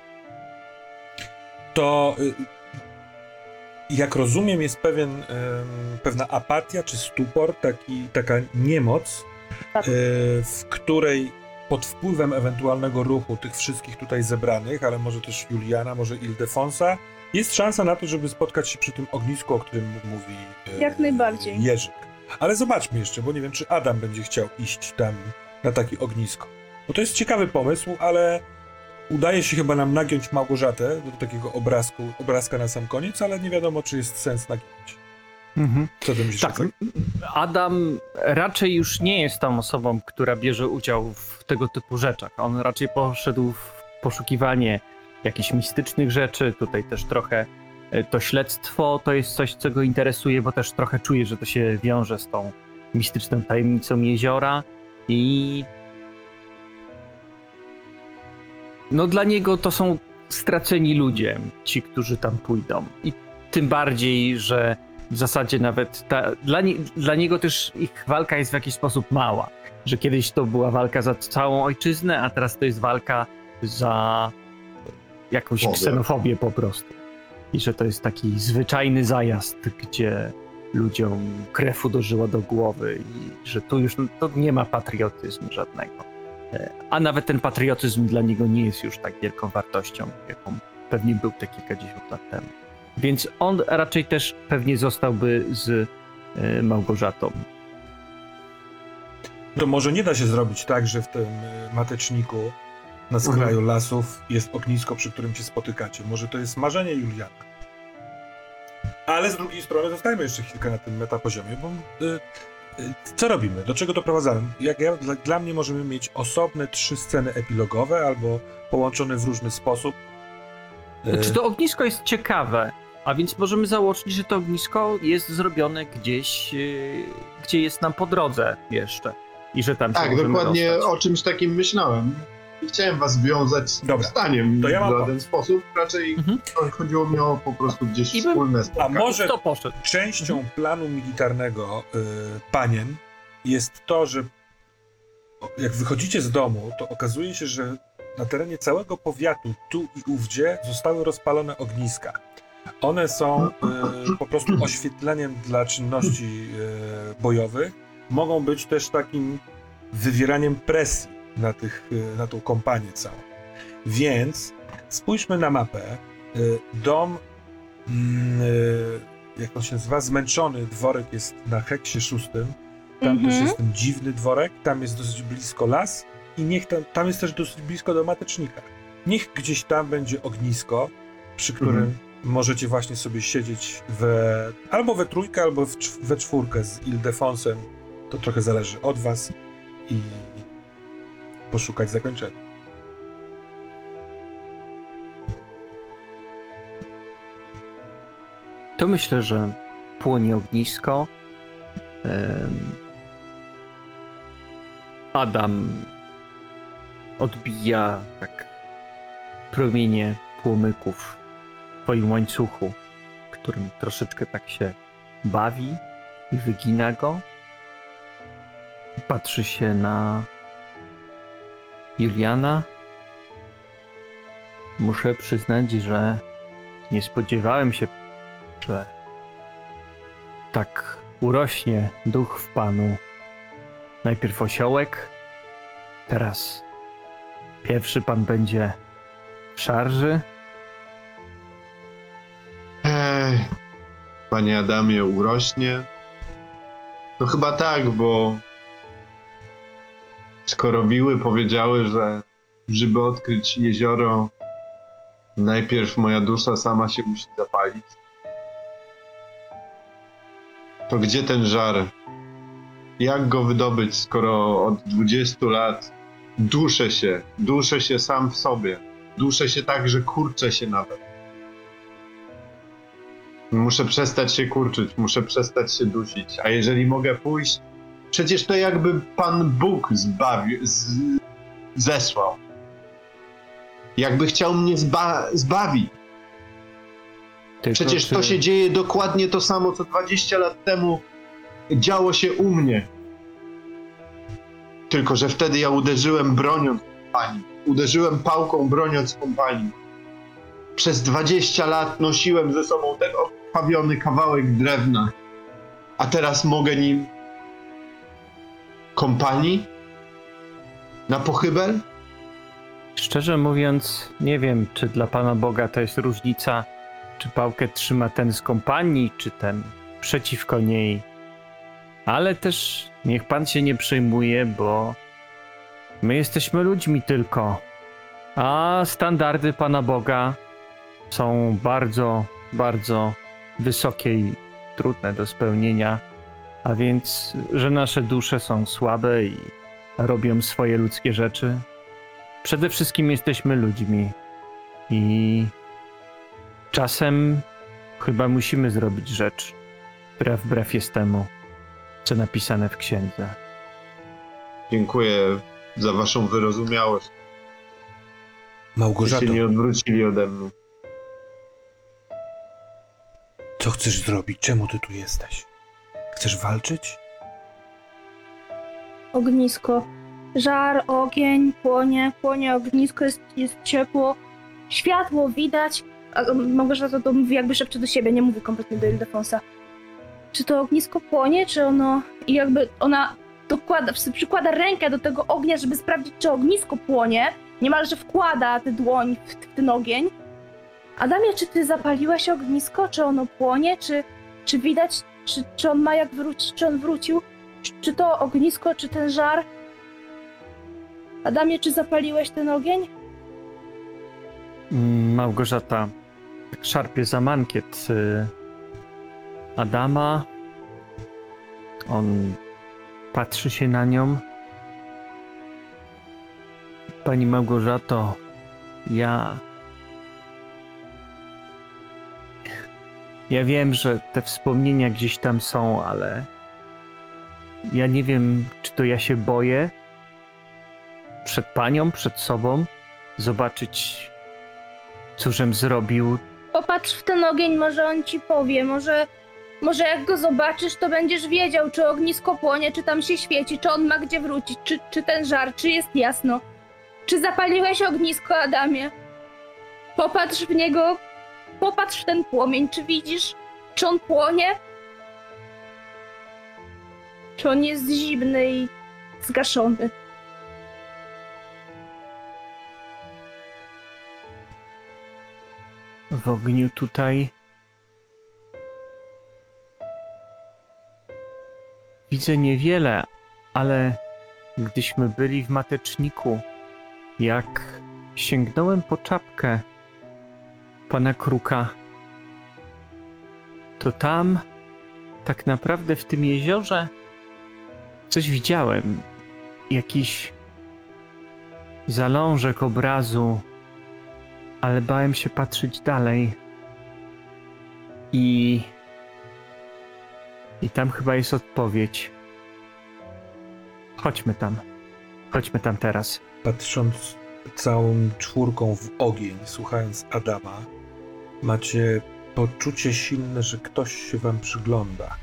To y, jak rozumiem, jest pewien, pewna apatia czy stupor, taki, taka niemoc, Tak. y, w której pod wpływem ewentualnego ruchu tych wszystkich tutaj zebranych, ale może też Juliana, może Ildefonsa, jest szansa na to, żeby spotkać się przy tym ognisku, o którym mówi y, Jak najbardziej. Jerzyk. Ale zobaczmy jeszcze, bo nie wiem, czy Adam będzie chciał iść tam na takie ognisko. Bo to jest ciekawy pomysł, ale udaje się chyba nam nagiąć Małgorzatę do takiego obrazku, obrazka na sam koniec, ale nie wiadomo, czy jest sens nagiąć. Mhm. Co ty myślisz? Tak? Adam raczej już nie jest tą osobą, która bierze udział w tego typu rzeczach. On raczej poszedł w poszukiwanie jakichś mistycznych rzeczy. Tutaj też trochę e, to śledztwo to jest coś, co go interesuje, bo też trochę czuje, że to się wiąże z tą mistyczną tajemnicą jeziora i no dla niego to są straceni ludzie, ci, którzy tam pójdą. I tym bardziej, że w zasadzie nawet ta, dla, nie, dla niego też ich walka jest w jakiś sposób mała. Że kiedyś to była walka za całą ojczyznę, a teraz to jest walka za jakąś Fobię. ksenofobię po prostu. I że to jest taki zwyczajny zajazd, gdzie ludziom krew uderzyła do głowy i że tu już to nie ma patriotyzmu żadnego. E, A nawet ten patriotyzm dla niego nie jest już tak wielką wartością, jaką pewnie był te kilkadziesiąt lat temu. Więc on raczej też pewnie zostałby z e, Małgorzatą. To może nie da się zrobić tak, że w tym y, mateczniku na skraju lasów jest ognisko, przy którym się spotykacie. Może to jest marzenie Juliana. Ale z drugiej strony zostajmy jeszcze chwilkę na tym metapoziomie, bo y, co robimy? Do czego doprowadzamy? Jak ja, dla, dla mnie możemy mieć osobne trzy sceny epilogowe albo połączone w różny sposób. Y, Czy to ognisko jest ciekawe? A więc możemy założyć, że to ognisko jest zrobione gdzieś, e, gdzie jest nam po drodze jeszcze. I że tam się Tak, dokładnie dostać. o czymś takim myślałem. Nie chciałem was wiązać z Dobra, zdaniem to ja mam w żaden sposób. Raczej Mhm. chodziło mi o po prostu gdzieś I bym- wspólne A spotkanie. może To poszedł. częścią planu militarnego y, panien jest to, że jak wychodzicie z domu, to okazuje się, że na terenie całego powiatu, tu i ówdzie, zostały rozpalone ogniska. One są y, po prostu [CLEARS THROAT] oświetleniem dla czynności y, bojowych. Mogą być też takim wywieraniem presji na, tych, y, na tą kompanię całą. Więc spójrzmy na mapę. Y, Dom mm, y, jak on się nazywa, zmęczony dworek jest na heksie szóstym. Tam Mhm. też jest ten dziwny dworek, tam jest dosyć blisko las i niech tam, tam jest też dosyć blisko do matecznika. Niech gdzieś tam będzie ognisko, przy którym Mhm. możecie właśnie sobie siedzieć we, albo we trójkę, albo we czwórkę z Ildefonsem. To trochę zależy od was i poszukać zakończenia. To myślę, że płonie ognisko. Adam odbija tak promienie płomyków w twoim łańcuchu, którym troszeczkę tak się bawi i wygina go. Patrzy się na Juliana. Muszę przyznać, że nie spodziewałem się, że tak urośnie duch w panu. Najpierw osiołek, teraz pierwszy pan będzie w szarży. Panie Adamie, urośnie? No chyba tak, bo skoro wiły powiedziały, że żeby odkryć jezioro, najpierw moja dusza sama się musi zapalić. To gdzie ten żar? Jak go wydobyć, skoro od 20 lat duszę się, duszę się sam w sobie, duszę się tak, że kurczę się nawet. Muszę przestać się kurczyć, muszę przestać się dusić. A jeżeli mogę pójść, przecież to jakby Pan Bóg zbawił, z, zesłał. Jakby chciał mnie zba, zbawić. Tylko Przecież to czy- się dzieje dokładnie to samo, co 20 lat temu działo się u mnie. Tylko, że wtedy ja uderzyłem broniąc kompanii. Uderzyłem pałką broniąc kompanii. Przez 20 lat nosiłem ze sobą ten odpawiony kawałek drewna. A teraz mogę nim kompanii? Na pochybel? Szczerze mówiąc, nie wiem, czy dla Pana Boga to jest różnica, czy pałkę trzyma ten z kompanii, czy ten przeciwko niej. Ale też niech Pan się nie przejmuje, bo my jesteśmy ludźmi tylko. A standardy Pana Boga są bardzo, bardzo wysokie i trudne do spełnienia. A więc, że nasze dusze są słabe i robią swoje ludzkie rzeczy, Przede wszystkim jesteśmy ludźmi i czasem chyba musimy zrobić rzecz, która wbrew jest temu, co napisane w księdze. Dziękuję za waszą wyrozumiałość. że Małgorzato, się nie odwrócili ode mnie. co chcesz zrobić? Czemu ty tu jesteś? Chcesz walczyć? Ognisko. Żar, ogień, płonie, płonie ognisko, jest, jest ciepło. Światło widać. A Małgorzata to mówi jakby szepcze do siebie, nie mówi kompletnie do Ildefonsa. Czy to ognisko płonie, czy ono... I jakby ona dokłada, przykłada rękę do tego ognia, żeby sprawdzić, czy ognisko płonie. Niemalże wkłada tę dłoń w, w ten ogień. Adamie, czy ty zapaliłeś ognisko? Czy ono płonie? Czy, czy widać, czy, czy on ma jak wrócić? Czy on wrócił? Czy- Czy to ognisko, czy ten żar? Adamie, czy zapaliłeś ten ogień? Mm, Małgorzata szarpie za mankiet y, Adama. On patrzy się na nią. Pani Małgorzato, ja. Ja wiem, że te wspomnienia gdzieś tam są, ale. Ja nie wiem, czy to ja się boję przed panią, przed sobą, zobaczyć, cóżem zrobił. Popatrz w ten ogień, może on ci powie, może, może jak go zobaczysz, to będziesz wiedział, czy ognisko płonie, czy tam się świeci, czy on ma gdzie wrócić, czy, czy ten żar, czy jest jasno. Czy zapaliłeś ognisko, Adamie? Popatrz w niego, popatrz ten płomień, czy widzisz, czy on płonie? Czy on jest zimny i zgaszony? W ogniu tutaj. Widzę niewiele, ale gdyśmy byli w mateczniku, jak sięgnąłem po czapkę pana kruka, to tam, tak naprawdę w tym jeziorze, coś widziałem. Jakiś zalążek obrazu ale bałem się patrzeć dalej. I. I tam chyba jest odpowiedź. Chodźmy tam. Chodźmy tam teraz. Patrząc całą czwórką w ogień, słuchając Adama, macie poczucie silne, że ktoś się wam przygląda.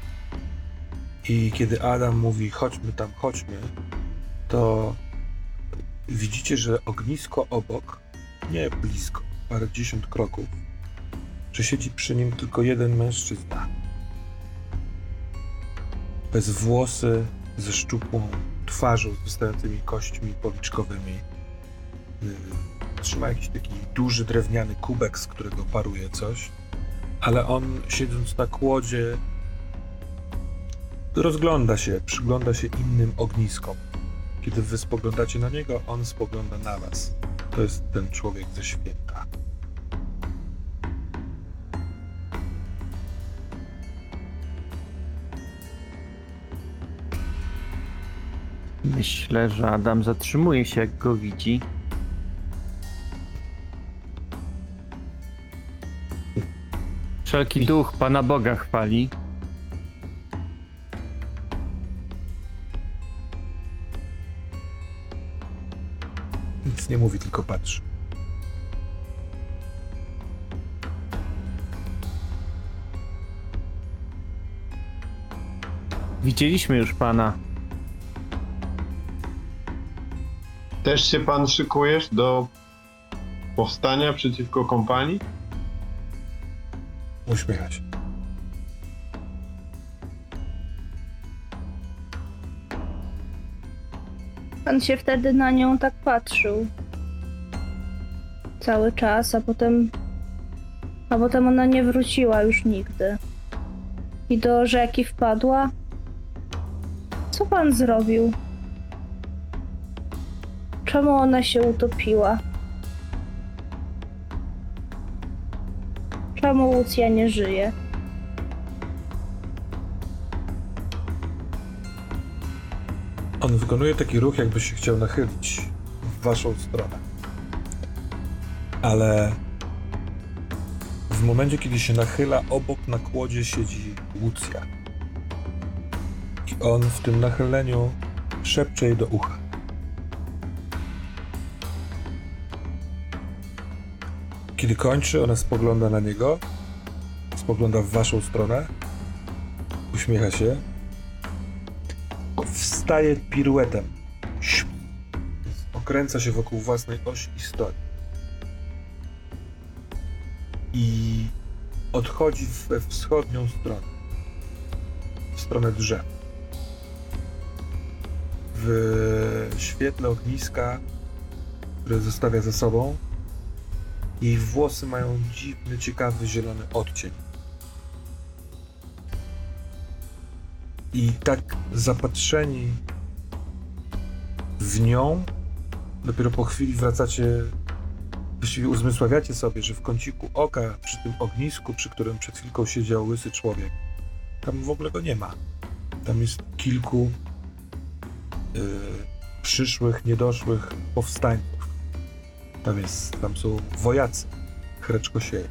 I kiedy Adam mówi chodźmy tam, chodźmy, to widzicie, że ognisko obok, nie blisko, parę dziesiąt kroków, że siedzi przy nim tylko jeden mężczyzna. Bez włosy, ze szczupłą twarzą, z wystającymi kośćmi policzkowymi. Trzyma jakiś taki duży drewniany kubek, z którego paruje coś, ale on siedząc na kłodzie rozgląda się, przygląda się innym ogniskom. Kiedy wy spoglądacie na niego, on spogląda na was. To jest ten człowiek ze święta. Myślę, że Adam zatrzymuje się, jak go widzi. Wszelki duch Pana Boga chwali. Nic nie mówi, tylko patrzy. Widzieliśmy już Pana. Też się pan szykujesz do powstania przeciwko kompanii? Uśmiecha się. Pan się wtedy na nią tak patrzył. Cały czas, a potem. A potem ona nie wróciła już nigdy. I do rzeki wpadła. Co pan zrobił? Czemu ona się utopiła? Czemu Łucja nie żyje? On wykonuje taki ruch, jakby się chciał nachylić w waszą stronę. Ale w momencie, kiedy się nachyla, obok na kłodzie siedzi Łucja. I on w tym nachyleniu szepcze jej do ucha. Kiedy kończy, ona spogląda na niego, spogląda w waszą stronę, uśmiecha się wstaje piruetem. Okręca się wokół własnej osi i stoi. I odchodzi we wschodnią stronę. W stronę drzew. W świetle ogniska, które zostawia za sobą, jej włosy mają dziwny, ciekawy, zielony odcień. I tak zapatrzeni w nią, dopiero po chwili wracacie, właściwie uzmysławiacie sobie, że w kąciku oka, przy tym ognisku, przy którym przed chwilką siedział łysy człowiek, tam w ogóle go nie ma. Tam jest kilku yy, przyszłych, niedoszłych powstańców. Tam jest, tam są wojacy, chreczko sieje.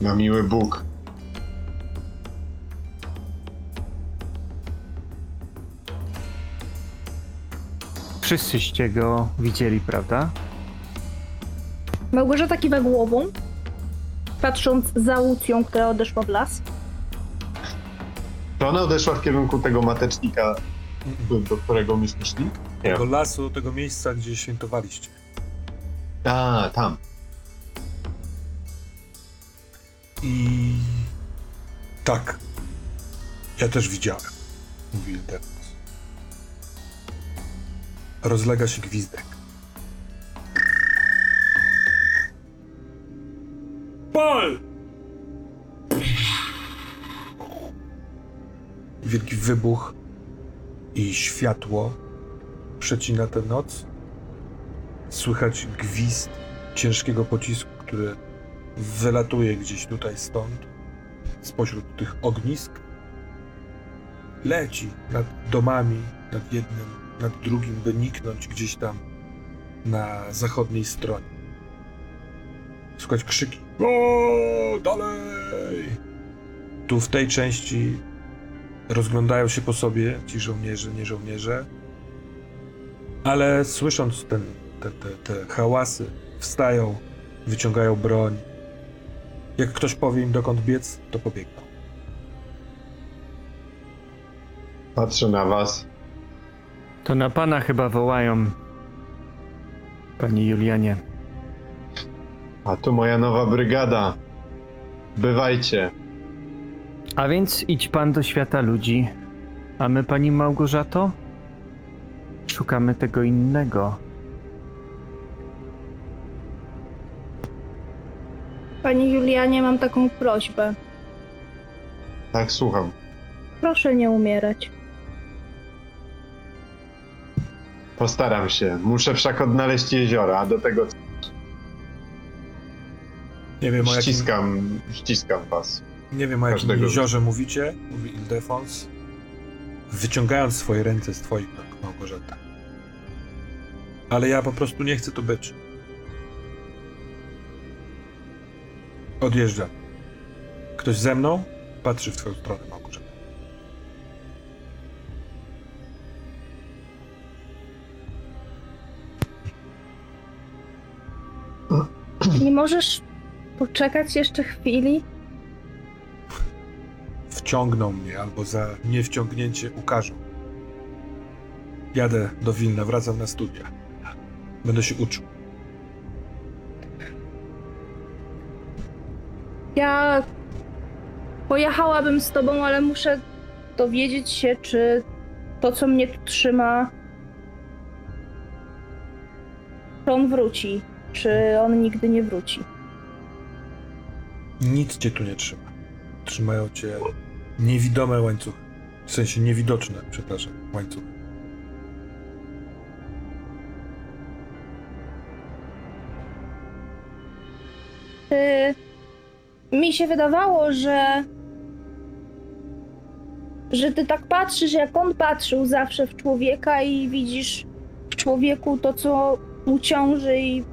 Na miły Bóg. Wszyscyście go widzieli, prawda? Małgorzata kiwa głową, patrząc za Łucją, która odeszła w las. Ona odeszła w kierunku tego matecznika, do, do którego myśmy szli? Nie. Tego lasu, tego miejsca, gdzie świętowaliście. A, tam. I tak. Ja też widziałem, mówi Ildemus. Rozlega się gwizdek. Wielki wybuch i światło przecina tę noc. Słychać gwizd ciężkiego pocisku, który wylatuje gdzieś tutaj stąd, spośród tych ognisk. Leci nad domami, nad jednym, nad drugim, by niknąć gdzieś tam na zachodniej stronie. Słychać krzyki. O, dalej! Tu w tej części rozglądają się po sobie ci żołnierze, nie żołnierze, ale słysząc ten, te, te, te hałasy, wstają, wyciągają broń. Jak ktoś powie im dokąd biec, to pobiegną. Patrzę na was. To na pana chyba wołają, panie Julianie. A tu moja nowa brygada. Bywajcie. A więc idź pan do świata ludzi, a my, pani Małgorzato, szukamy tego innego. Panie Julianie, mam taką prośbę. Tak, słucham. Proszę nie umierać. Postaram się. Muszę wszak odnaleźć jeziora, a do tego Nie wiem o jakim, ściskam, ściskam was. Nie wiem, o jakim każdego. jeziorze mówicie, mówi Ildefons, wyciągając swoje ręce z twoich rąk, Małgorzata. Ale ja po prostu nie chcę tu być. Odjeżdżam. Ktoś ze mną patrzy w twoją stronę, Małgorzata. Nie możesz poczekać jeszcze chwili? Wciągną mnie albo za niewciągnięcie ukażą. Jadę do Wilna, wracam na studia. Będę się uczył. Ja pojechałabym z tobą, ale muszę dowiedzieć się, czy to, co mnie tu trzyma, czy on wróci, czy on nigdy nie wróci. Nic cię tu nie trzyma. Trzymają cię niewidome łańcuchy. W sensie niewidoczne, przepraszam, łańcuchy. Ty... Mi się wydawało, że. że ty tak patrzysz, jak on patrzył zawsze w człowieka i widzisz w człowieku to, co mu ciąży i,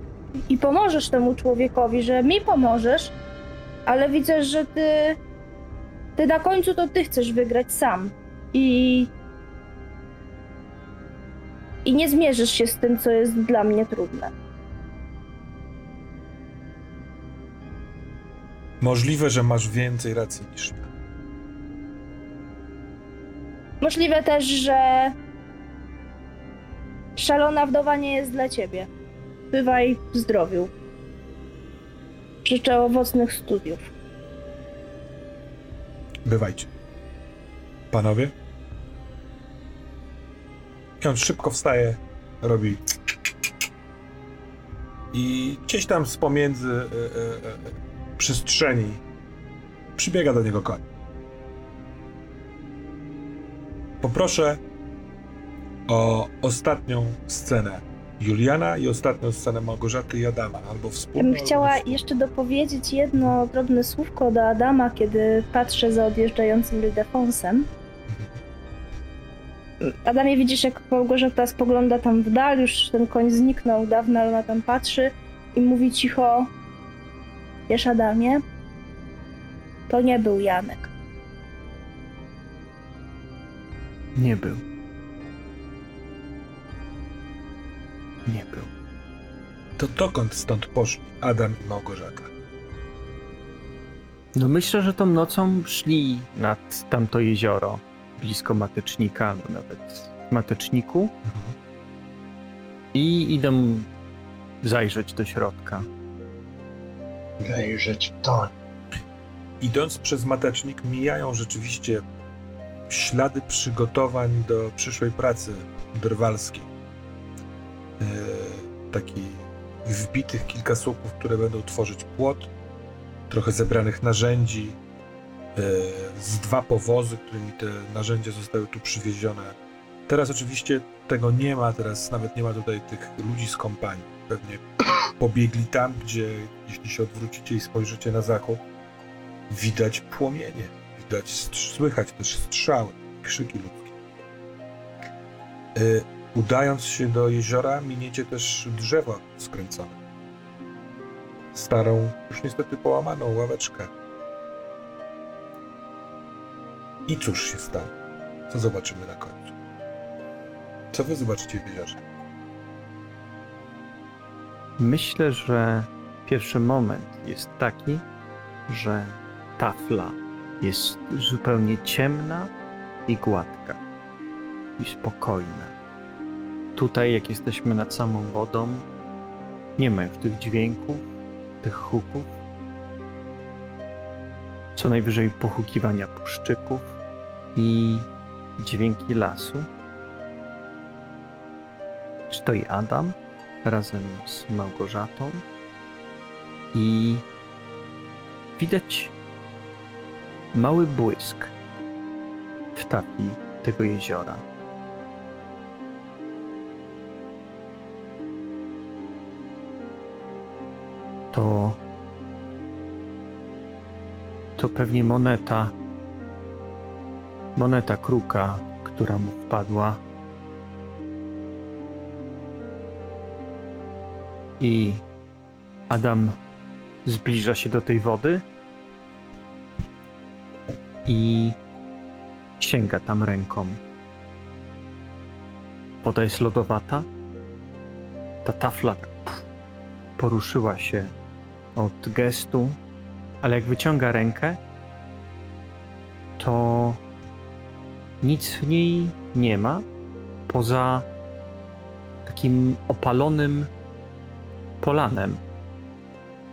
i pomożesz temu człowiekowi, że mi pomożesz, ale widzę, że ty. Ty na końcu to ty chcesz wygrać sam. I. I nie zmierzysz się z tym, co jest dla mnie trudne. Możliwe, że masz więcej racji niż ja. Możliwe też, że szalona wdowa nie jest dla ciebie. Bywaj w zdrowiu. Życzę owocnych studiów. Bywajcie. Panowie? I on szybko wstaje, robi. I gdzieś tam z pomiędzy e, e, e, przestrzeni przybiega do niego koń. Poproszę o ostatnią scenę Juliana i ostatnią scenę Małgorzaty i Adama, albo Ja wspólną. bym albo chciała jeszcze dopowiedzieć jedno drobne słówko do Adama, kiedy patrzę za odjeżdżającym Ildefonsem. Adamie, widzisz, jak Małgorzata spogląda tam w dal, już ten koń zniknął dawno, ale ona tam patrzy i mówi cicho: Wiesz, Adamie, to nie był Janek. Nie był. Nie był. To dokąd stąd poszli Adam i Małgorzata? No myślę, że tą nocą szli nad tamto jezioro, blisko Matecznika, albo nawet w Mateczniku i idą zajrzeć do środka. Wejrzeć w to. Idąc przez matecznik, mijają rzeczywiście ślady przygotowań do przyszłej pracy drwalskiej. E, taki wbitych kilka słupów, które będą tworzyć płot, trochę zebranych narzędzi, e, z dwa powozy, którymi te narzędzia zostały tu przywiezione. Teraz oczywiście tego nie ma, teraz nawet nie ma tutaj tych ludzi z kompanii. Pewnie pobiegli tam, gdzie jeśli się odwrócicie i spojrzycie na zachód, widać płomienie, widać, słychać też strzały, krzyki ludzkie. Y, udając się do jeziora, miniecie też drzewo skręcone. Starą, już niestety połamaną ławeczkę. I cóż się stanie? Co zobaczymy na końcu? Co wy zobaczycie w jeziorze? Myślę, że pierwszy moment jest taki, że tafla jest zupełnie ciemna i gładka i spokojna. Tutaj, jak jesteśmy nad samą wodą, nie ma już tych dźwięków, tych huków. Co najwyżej pochukiwania puszczyków i dźwięki lasu. Stoi Adam razem z Małgorzatą i widać mały błysk w tafli tego jeziora. To to pewnie moneta moneta kruka, która mu wpadła i Adam zbliża się do tej wody i sięga tam ręką. Woda jest lodowata. Ta tafla poruszyła się od gestu, ale jak wyciąga rękę, to nic w niej nie ma poza takim opalonym polanem,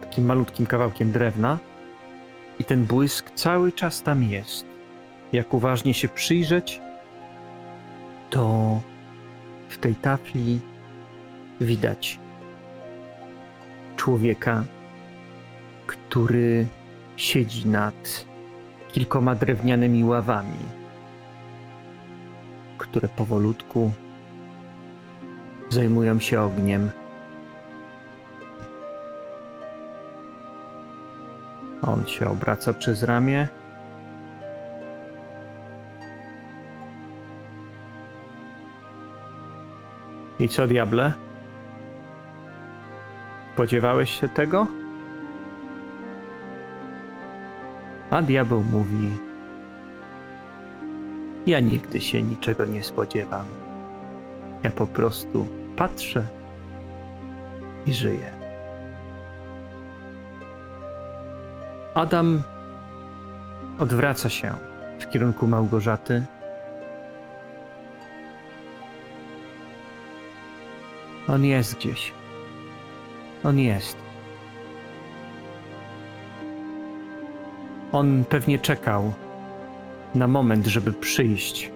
takim malutkim kawałkiem drewna i ten błysk cały czas tam jest. Jak uważnie się przyjrzeć, to w tej tafli widać człowieka, który siedzi nad kilkoma drewnianymi ławami, które powolutku zajmują się ogniem. On się obraca przez ramię. I co, diable? Spodziewałeś się tego? A diabeł mówi: Ja nigdy się niczego nie spodziewam. Ja po prostu patrzę i żyję. Adam odwraca się w kierunku Małgorzaty. On jest gdzieś. On jest. On pewnie czekał na moment, żeby przyjść,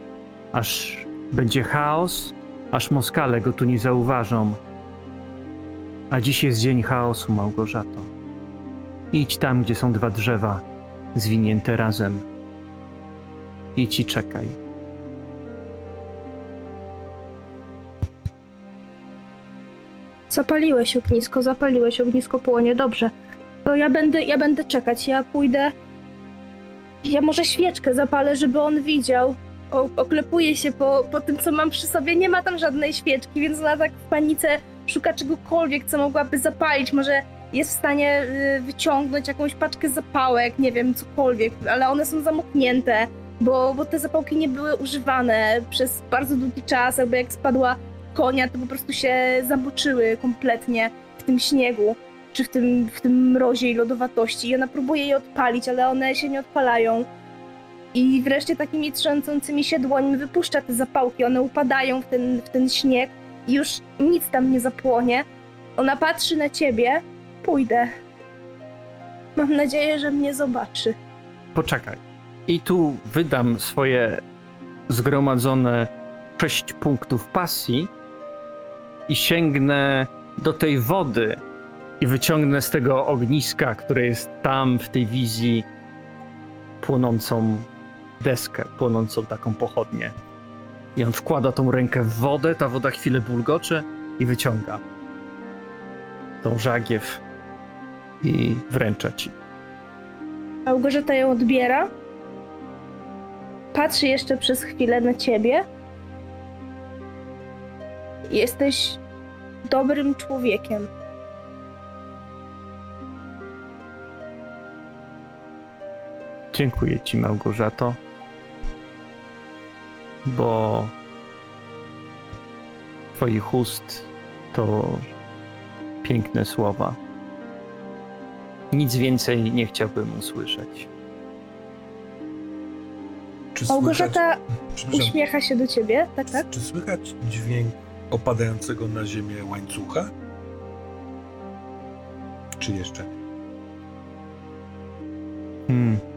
aż będzie chaos, aż Moskale go tu nie zauważą. A dziś jest dzień chaosu, Małgorzato. Idź tam, gdzie są dwa drzewa, zwinięte razem. Idź i czekaj. Zapaliłeś ognisko, zapaliłeś ognisko płonie, dobrze. To ja będę, ja będę czekać, ja pójdę. Ja może świeczkę zapalę, żeby on widział. O, oklepuję się po, po tym, co mam przy sobie. Nie ma tam żadnej świeczki, więc ona tak w panice szuka czegokolwiek, co mogłaby zapalić. Może jest w stanie y, wyciągnąć jakąś paczkę zapałek, nie wiem, cokolwiek, ale one są zamknięte, bo, bo te zapałki nie były używane przez bardzo długi czas, jakby jak spadła konia, to po prostu się zamoczyły kompletnie w tym śniegu, czy w tym, w tym mrozie i lodowatości. I ona próbuje je odpalić, ale one się nie odpalają. I wreszcie takimi trzęsącymi się dłońmi wypuszcza te zapałki, one upadają w ten, w ten śnieg i już nic tam nie zapłonie. Ona patrzy na ciebie, pójdę. Mam nadzieję, że mnie zobaczy. Poczekaj. I tu wydam swoje zgromadzone sześć punktów pasji i sięgnę do tej wody i wyciągnę z tego ogniska, które jest tam w tej wizji, płonącą deskę, płonącą taką pochodnię. I on wkłada tą rękę w wodę, ta woda chwilę bulgocze i wyciąga tą żagiew i wręcza ci. Małgorzata ją odbiera. Patrzy jeszcze przez chwilę na ciebie. Jesteś dobrym człowiekiem. Dziękuję ci, Małgorzato. bo twoich ust to piękne słowa. Nic więcej nie chciałbym usłyszeć. Czy słychać, Małgorzata przepraszam, uśmiecha się do ciebie, tak, tak? czy słychać dźwięk opadającego na ziemię łańcucha? Czy jeszcze? Hmm.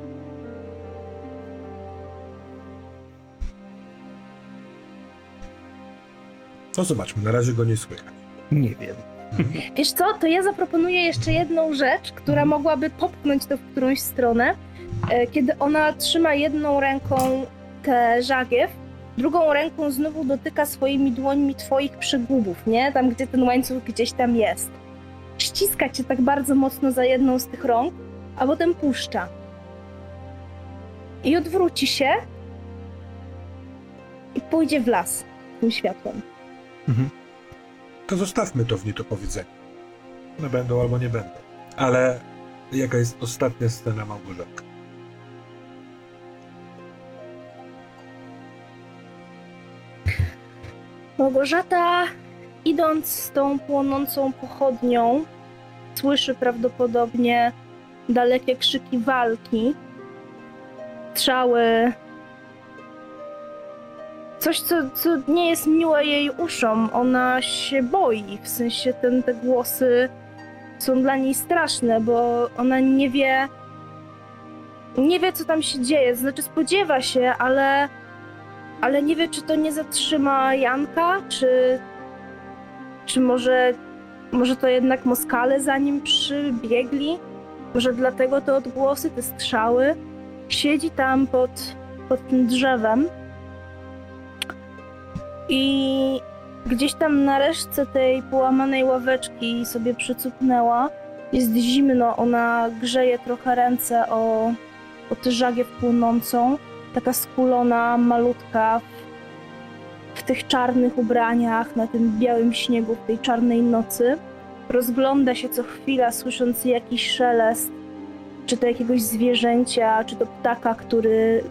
No zobaczmy, na razie go nie słychać. Nie wiem. [LAUGHS] Wiesz co, to ja zaproponuję jeszcze jedną rzecz, która mogłaby popchnąć to w którąś stronę. E, Kiedy ona trzyma jedną ręką tę żagiew, drugą ręką znowu dotyka swoimi dłońmi twoich przygubów, nie? Tam, gdzie ten łańcuch gdzieś tam jest. Ściska cię tak bardzo mocno za jedną z tych rąk, a potem puszcza. I odwróci się i pójdzie w las tym światłem. To zostawmy to w niedopowiedzeniu. One będą albo nie będą. Ale jaka jest ostatnia scena Małgorzatka? Małgorzata, idąc z tą płonącą pochodnią, słyszy prawdopodobnie dalekie krzyki walki, strzały. Coś, co, co nie jest miłe jej uszom. Ona się boi, w sensie ten, te głosy są dla niej straszne, bo ona nie wie, nie wie, co tam się dzieje. Znaczy, spodziewa się, ale ale nie wie, czy to nie zatrzyma Janka, czy, czy może, może to jednak Moskale za nim przybiegli? Może dlatego te odgłosy, te strzały? Siedzi tam pod, pod tym drzewem i gdzieś tam na resztce tej połamanej ławeczki sobie przycupnęła. Jest zimno, ona grzeje trochę ręce o, o tę żagiew płonącą taka skulona, malutka, w, tych czarnych ubraniach, na tym białym śniegu, w tej czarnej nocy. Rozgląda się co chwila, słysząc jakiś szelest, czy to jakiegoś zwierzęcia, czy to ptaka, który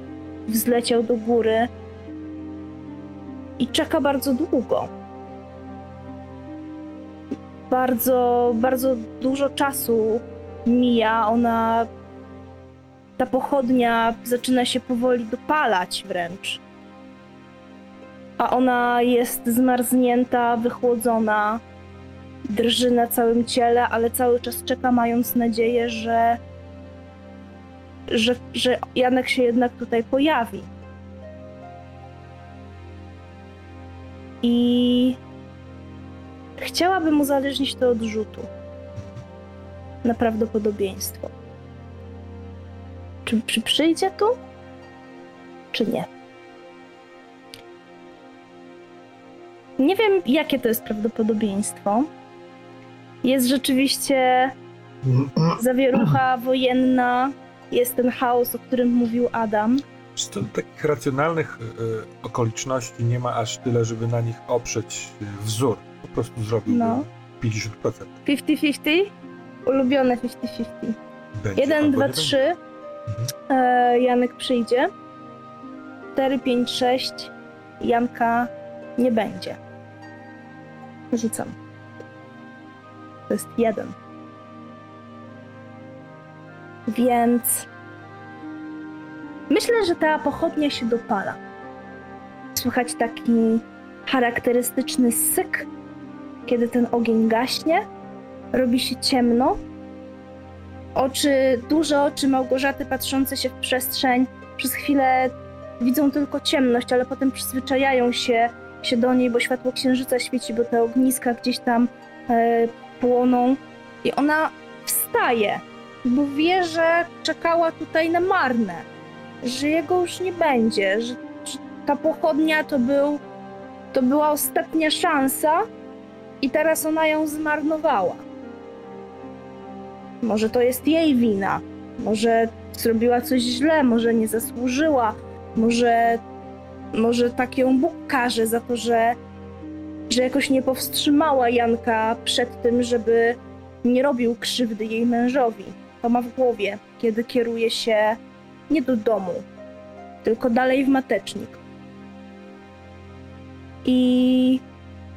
wzleciał do góry. I czeka bardzo długo. Bardzo, bardzo dużo czasu mija. Ona ta pochodnia zaczyna się powoli dopalać wręcz. A ona jest zmarznięta, wychłodzona, drży na całym ciele, ale cały czas czeka, mając nadzieję, że, że, że Janek się jednak tutaj pojawi. I chciałabym uzależnić to od rzutu na prawdopodobieństwo. Czy, czy przyjdzie tu? Czy nie? Nie wiem, jakie to jest prawdopodobieństwo. Jest rzeczywiście zawierucha wojenna, jest ten chaos, o którym mówił Adam. Takich racjonalnych y, okoliczności nie ma aż tyle, żeby na nich oprzeć y, wzór? Po prostu zrobiłby No. 50%. 50-50? Ulubione 50-50. Będzie 1, albo 2, nie 3. będzie. E, Janek przyjdzie. 4, 5, 6. Janka nie będzie. Rzucam. To jest jeden. Więc myślę, że ta pochodnia się dopala. Słychać taki charakterystyczny syk, kiedy ten ogień gaśnie. Robi się ciemno. Oczy, duże oczy Małgorzaty patrzące się w przestrzeń, przez chwilę widzą tylko ciemność, ale potem przyzwyczajają się, się do niej, bo światło księżyca świeci, bo te ogniska gdzieś tam e, płoną. I ona wstaje, bo wie, że czekała tutaj na marne, że jego już nie będzie, że, że ta pochodnia to, był, to była ostatnia szansa i teraz ona ją zmarnowała. Może to jest jej wina, może zrobiła coś źle, może nie zasłużyła, może, może tak ją Bóg karze za to, że, że jakoś nie powstrzymała Janka przed tym, żeby nie robił krzywdy jej mężowi. To ma w głowie, kiedy kieruje się nie do domu, tylko dalej w matecznik. i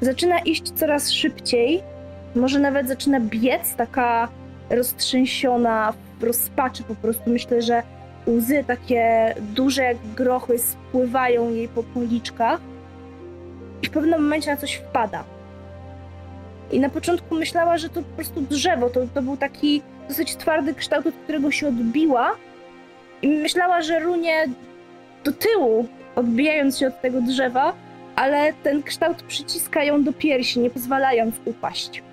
zaczyna iść coraz szybciej. Może nawet zaczyna biec, taka roztrzęsiona, w rozpaczy po prostu. Myślę, że łzy takie duże jak grochy spływają jej po policzkach i w pewnym momencie na coś wpada. I na początku myślała, że to po prostu drzewo, to, to był taki dosyć twardy kształt, od którego się odbiła i myślała, że runie do tyłu, odbijając się od tego drzewa, ale ten kształt przyciska ją do piersi, nie pozwalając upaść.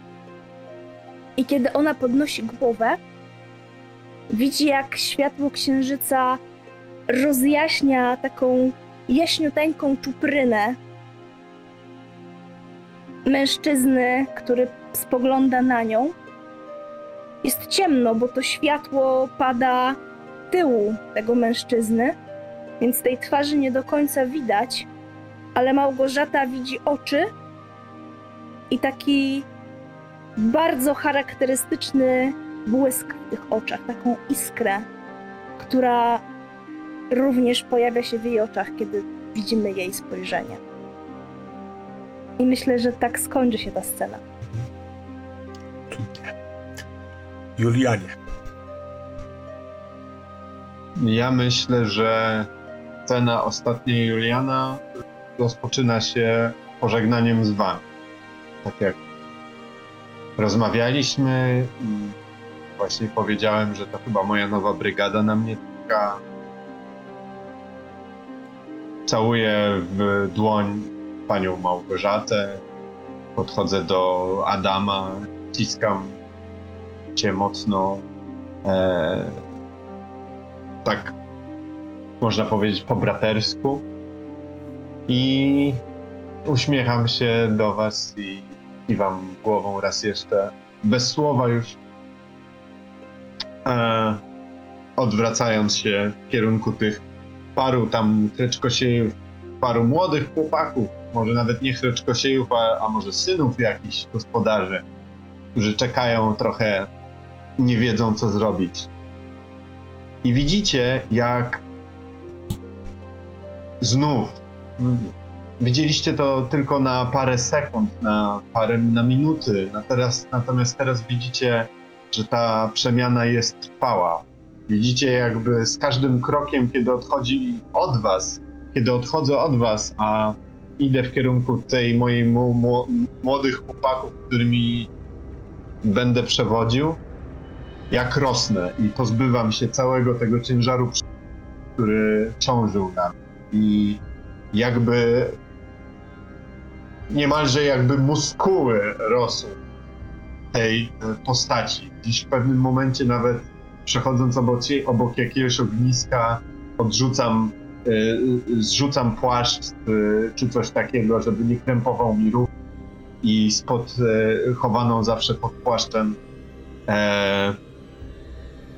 I kiedy ona podnosi głowę, widzi jak światło księżyca rozjaśnia taką jaśniuteńką czuprynę mężczyzny, który spogląda na nią. Jest ciemno, bo to światło pada tyłu tego mężczyzny, więc tej twarzy nie do końca widać, ale Małgorzata widzi oczy i taki bardzo charakterystyczny błysk w tych oczach, taką iskrę, która również pojawia się w jej oczach, kiedy widzimy jej spojrzenie. I myślę, że tak skończy się ta scena. Julianie. Ja myślę, że scena ostatniej Juliana rozpoczyna się pożegnaniem z wami. Tak jak rozmawialiśmy i właśnie powiedziałem, że to chyba moja nowa brygada na mnie czeka. Całuję w dłoń panią Małgorzatę. Podchodzę do Adama, ciskam cię mocno. E, tak można powiedzieć po bratersku. I uśmiecham się do was i kiwam głową raz jeszcze. Bez słowa już e, odwracając się w kierunku tych paru tam chreczkosiejów, paru młodych chłopaków, może nawet nie chreczkosiejów, a, a może synów jakichś gospodarzy, którzy czekają trochę, nie wiedzą co zrobić. I widzicie, jak znów widzieliście to tylko na parę sekund, na parę na minuty, na teraz, natomiast teraz widzicie, że ta przemiana jest trwała. Widzicie, jakby z każdym krokiem, kiedy odchodzi od was, kiedy odchodzę od was, a idę w kierunku tej mojej młodych chłopaków, którymi będę przewodził, jak rosnę i pozbywam się całego tego ciężaru, który ciążył na mnie. I jakby niemalże jakby muskuły rosły tej e, postaci. Dziś w pewnym momencie nawet przechodząc obok, obok jakiegoś ogniska odrzucam, y, zrzucam płaszcz czy coś takiego, żeby nie krępował mi ruch i spod chowaną zawsze pod płaszczem e,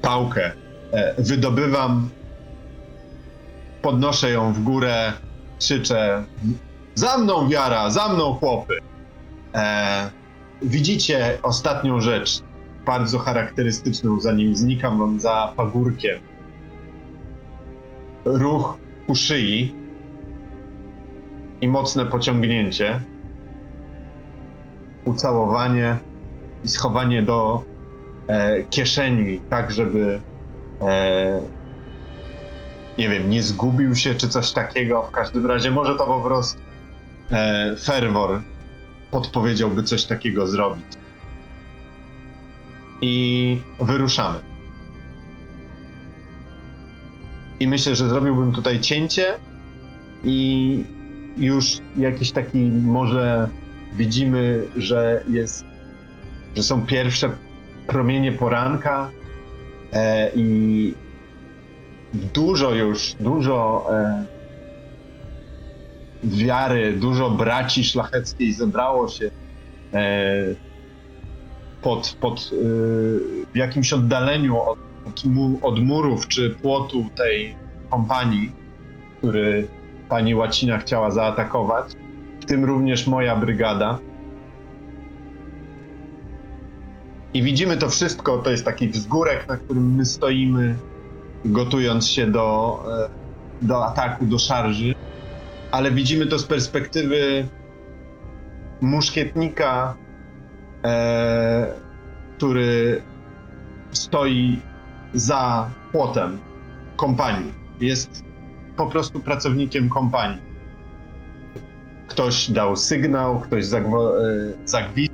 pałkę e, wydobywam, podnoszę ją w górę, krzyczę za mną wiara, za mną chłopy. E, widzicie ostatnią rzecz, bardzo charakterystyczną, zanim znikam wam za pagórkiem. Ruch ku szyi i mocne pociągnięcie. Ucałowanie i schowanie do kieszeni, tak żeby e, nie wiem, nie zgubił się czy coś takiego. W każdym razie może to po prostu e, ferwor podpowiedziałby coś takiego zrobić. I wyruszamy. I myślę, że zrobiłbym tutaj cięcie i już jakiś taki może widzimy, że jest, że są pierwsze promienie poranka e, i dużo już, dużo e, wiary, dużo braci szlacheckiej zebrało się e, pod, pod e, w jakimś oddaleniu od, od, mu, od murów czy płotu tej kompanii, który pani Łacina chciała zaatakować, w tym również moja brygada. I widzimy to wszystko, to jest taki wzgórek, na którym my stoimy, gotując się do, e, do ataku, do szarży, ale widzimy to z perspektywy muszkietnika, e, który stoi za płotem kompanii. Jest po prostu pracownikiem kompanii. Ktoś dał sygnał, ktoś zagwo- e.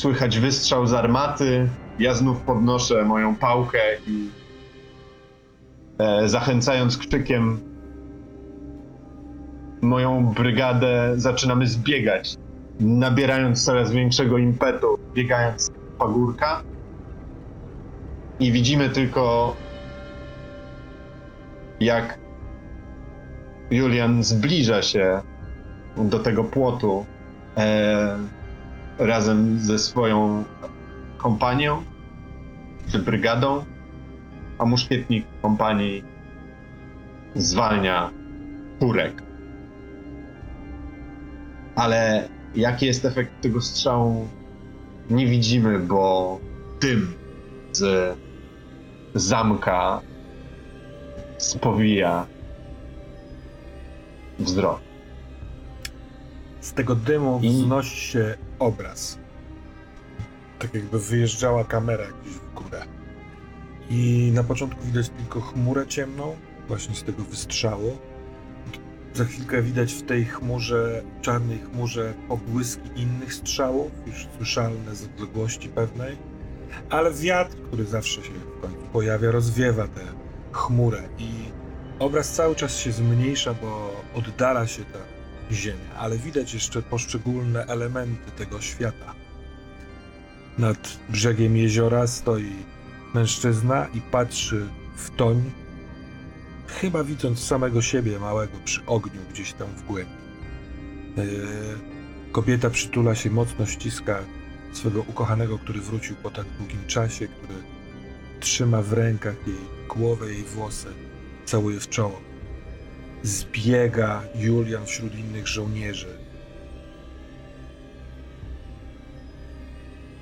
Słychać wystrzał z armaty. Ja znów podnoszę moją pałkę i e, zachęcając krzykiem moją brygadę zaczynamy zbiegać, nabierając coraz większego impetu, biegając z pagórka. I widzimy tylko, jak Julian zbliża się do tego płotu e, razem ze swoją kompanią, czy brygadą, a muszkietnik kompanii zwalnia kurek. Ale jaki jest efekt tego strzału, nie widzimy, bo dym z zamka spowija wzrok. Z tego dymu wznosi się obraz. Tak jakby wyjeżdżała kamera gdzieś w górę. I na początku widać tylko chmurę ciemną, właśnie z tego wystrzału. Za chwilkę widać w tej chmurze, czarnej chmurze, pobłyski innych strzałów, już słyszalne z odległości pewnej. Ale wiatr, który zawsze się w końcu pojawia, rozwiewa tę chmurę i obraz cały czas się zmniejsza, bo oddala się ta ziemia, ale widać jeszcze poszczególne elementy tego świata. Nad brzegiem jeziora stoi mężczyzna i patrzy w toń, chyba widząc samego siebie małego przy ogniu gdzieś tam w głębi. Yy, kobieta przytula się, mocno ściska swego ukochanego, który wrócił po tak długim czasie, który trzyma w rękach jej głowę, jej włosy, całuje w czoło zbiega Julian wśród innych żołnierzy.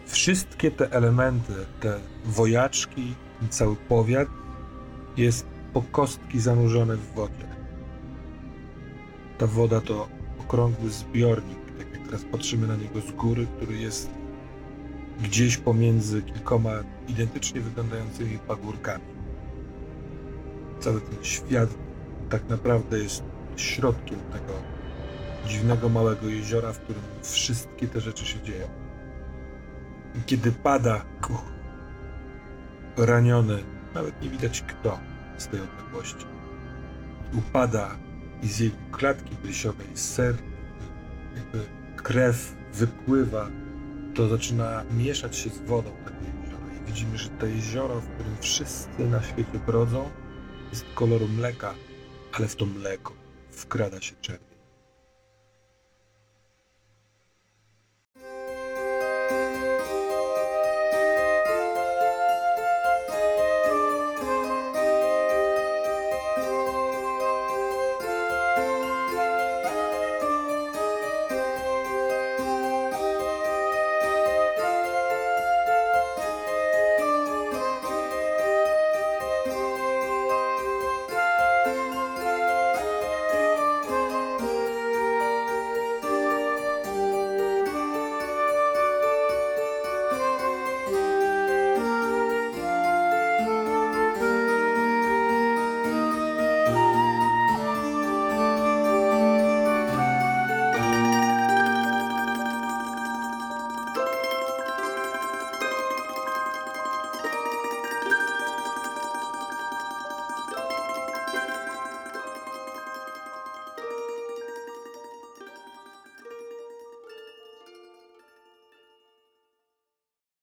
Wszystkie te elementy, te wojaczki, cały powiat jest po kostki zanurzony w wodzie. Ta woda to okrągły zbiornik, tak jak teraz patrzymy na niego z góry, który jest gdzieś pomiędzy kilkoma identycznie wyglądającymi pagórkami. Cały ten świat tak naprawdę jest środkiem tego dziwnego małego jeziora, w którym wszystkie te rzeczy się dzieją. I Kiedy pada kuch, raniony, nawet nie widać kto z tej odległości. Upada i z jego klatki piersiowej ser, jakby krew wypływa, to zaczyna mieszać się z wodą tego jeziora. I widzimy, że to jezioro, w którym wszyscy na świecie brodzą, jest koloru mleka, ale w to mleko wkrada się czerń.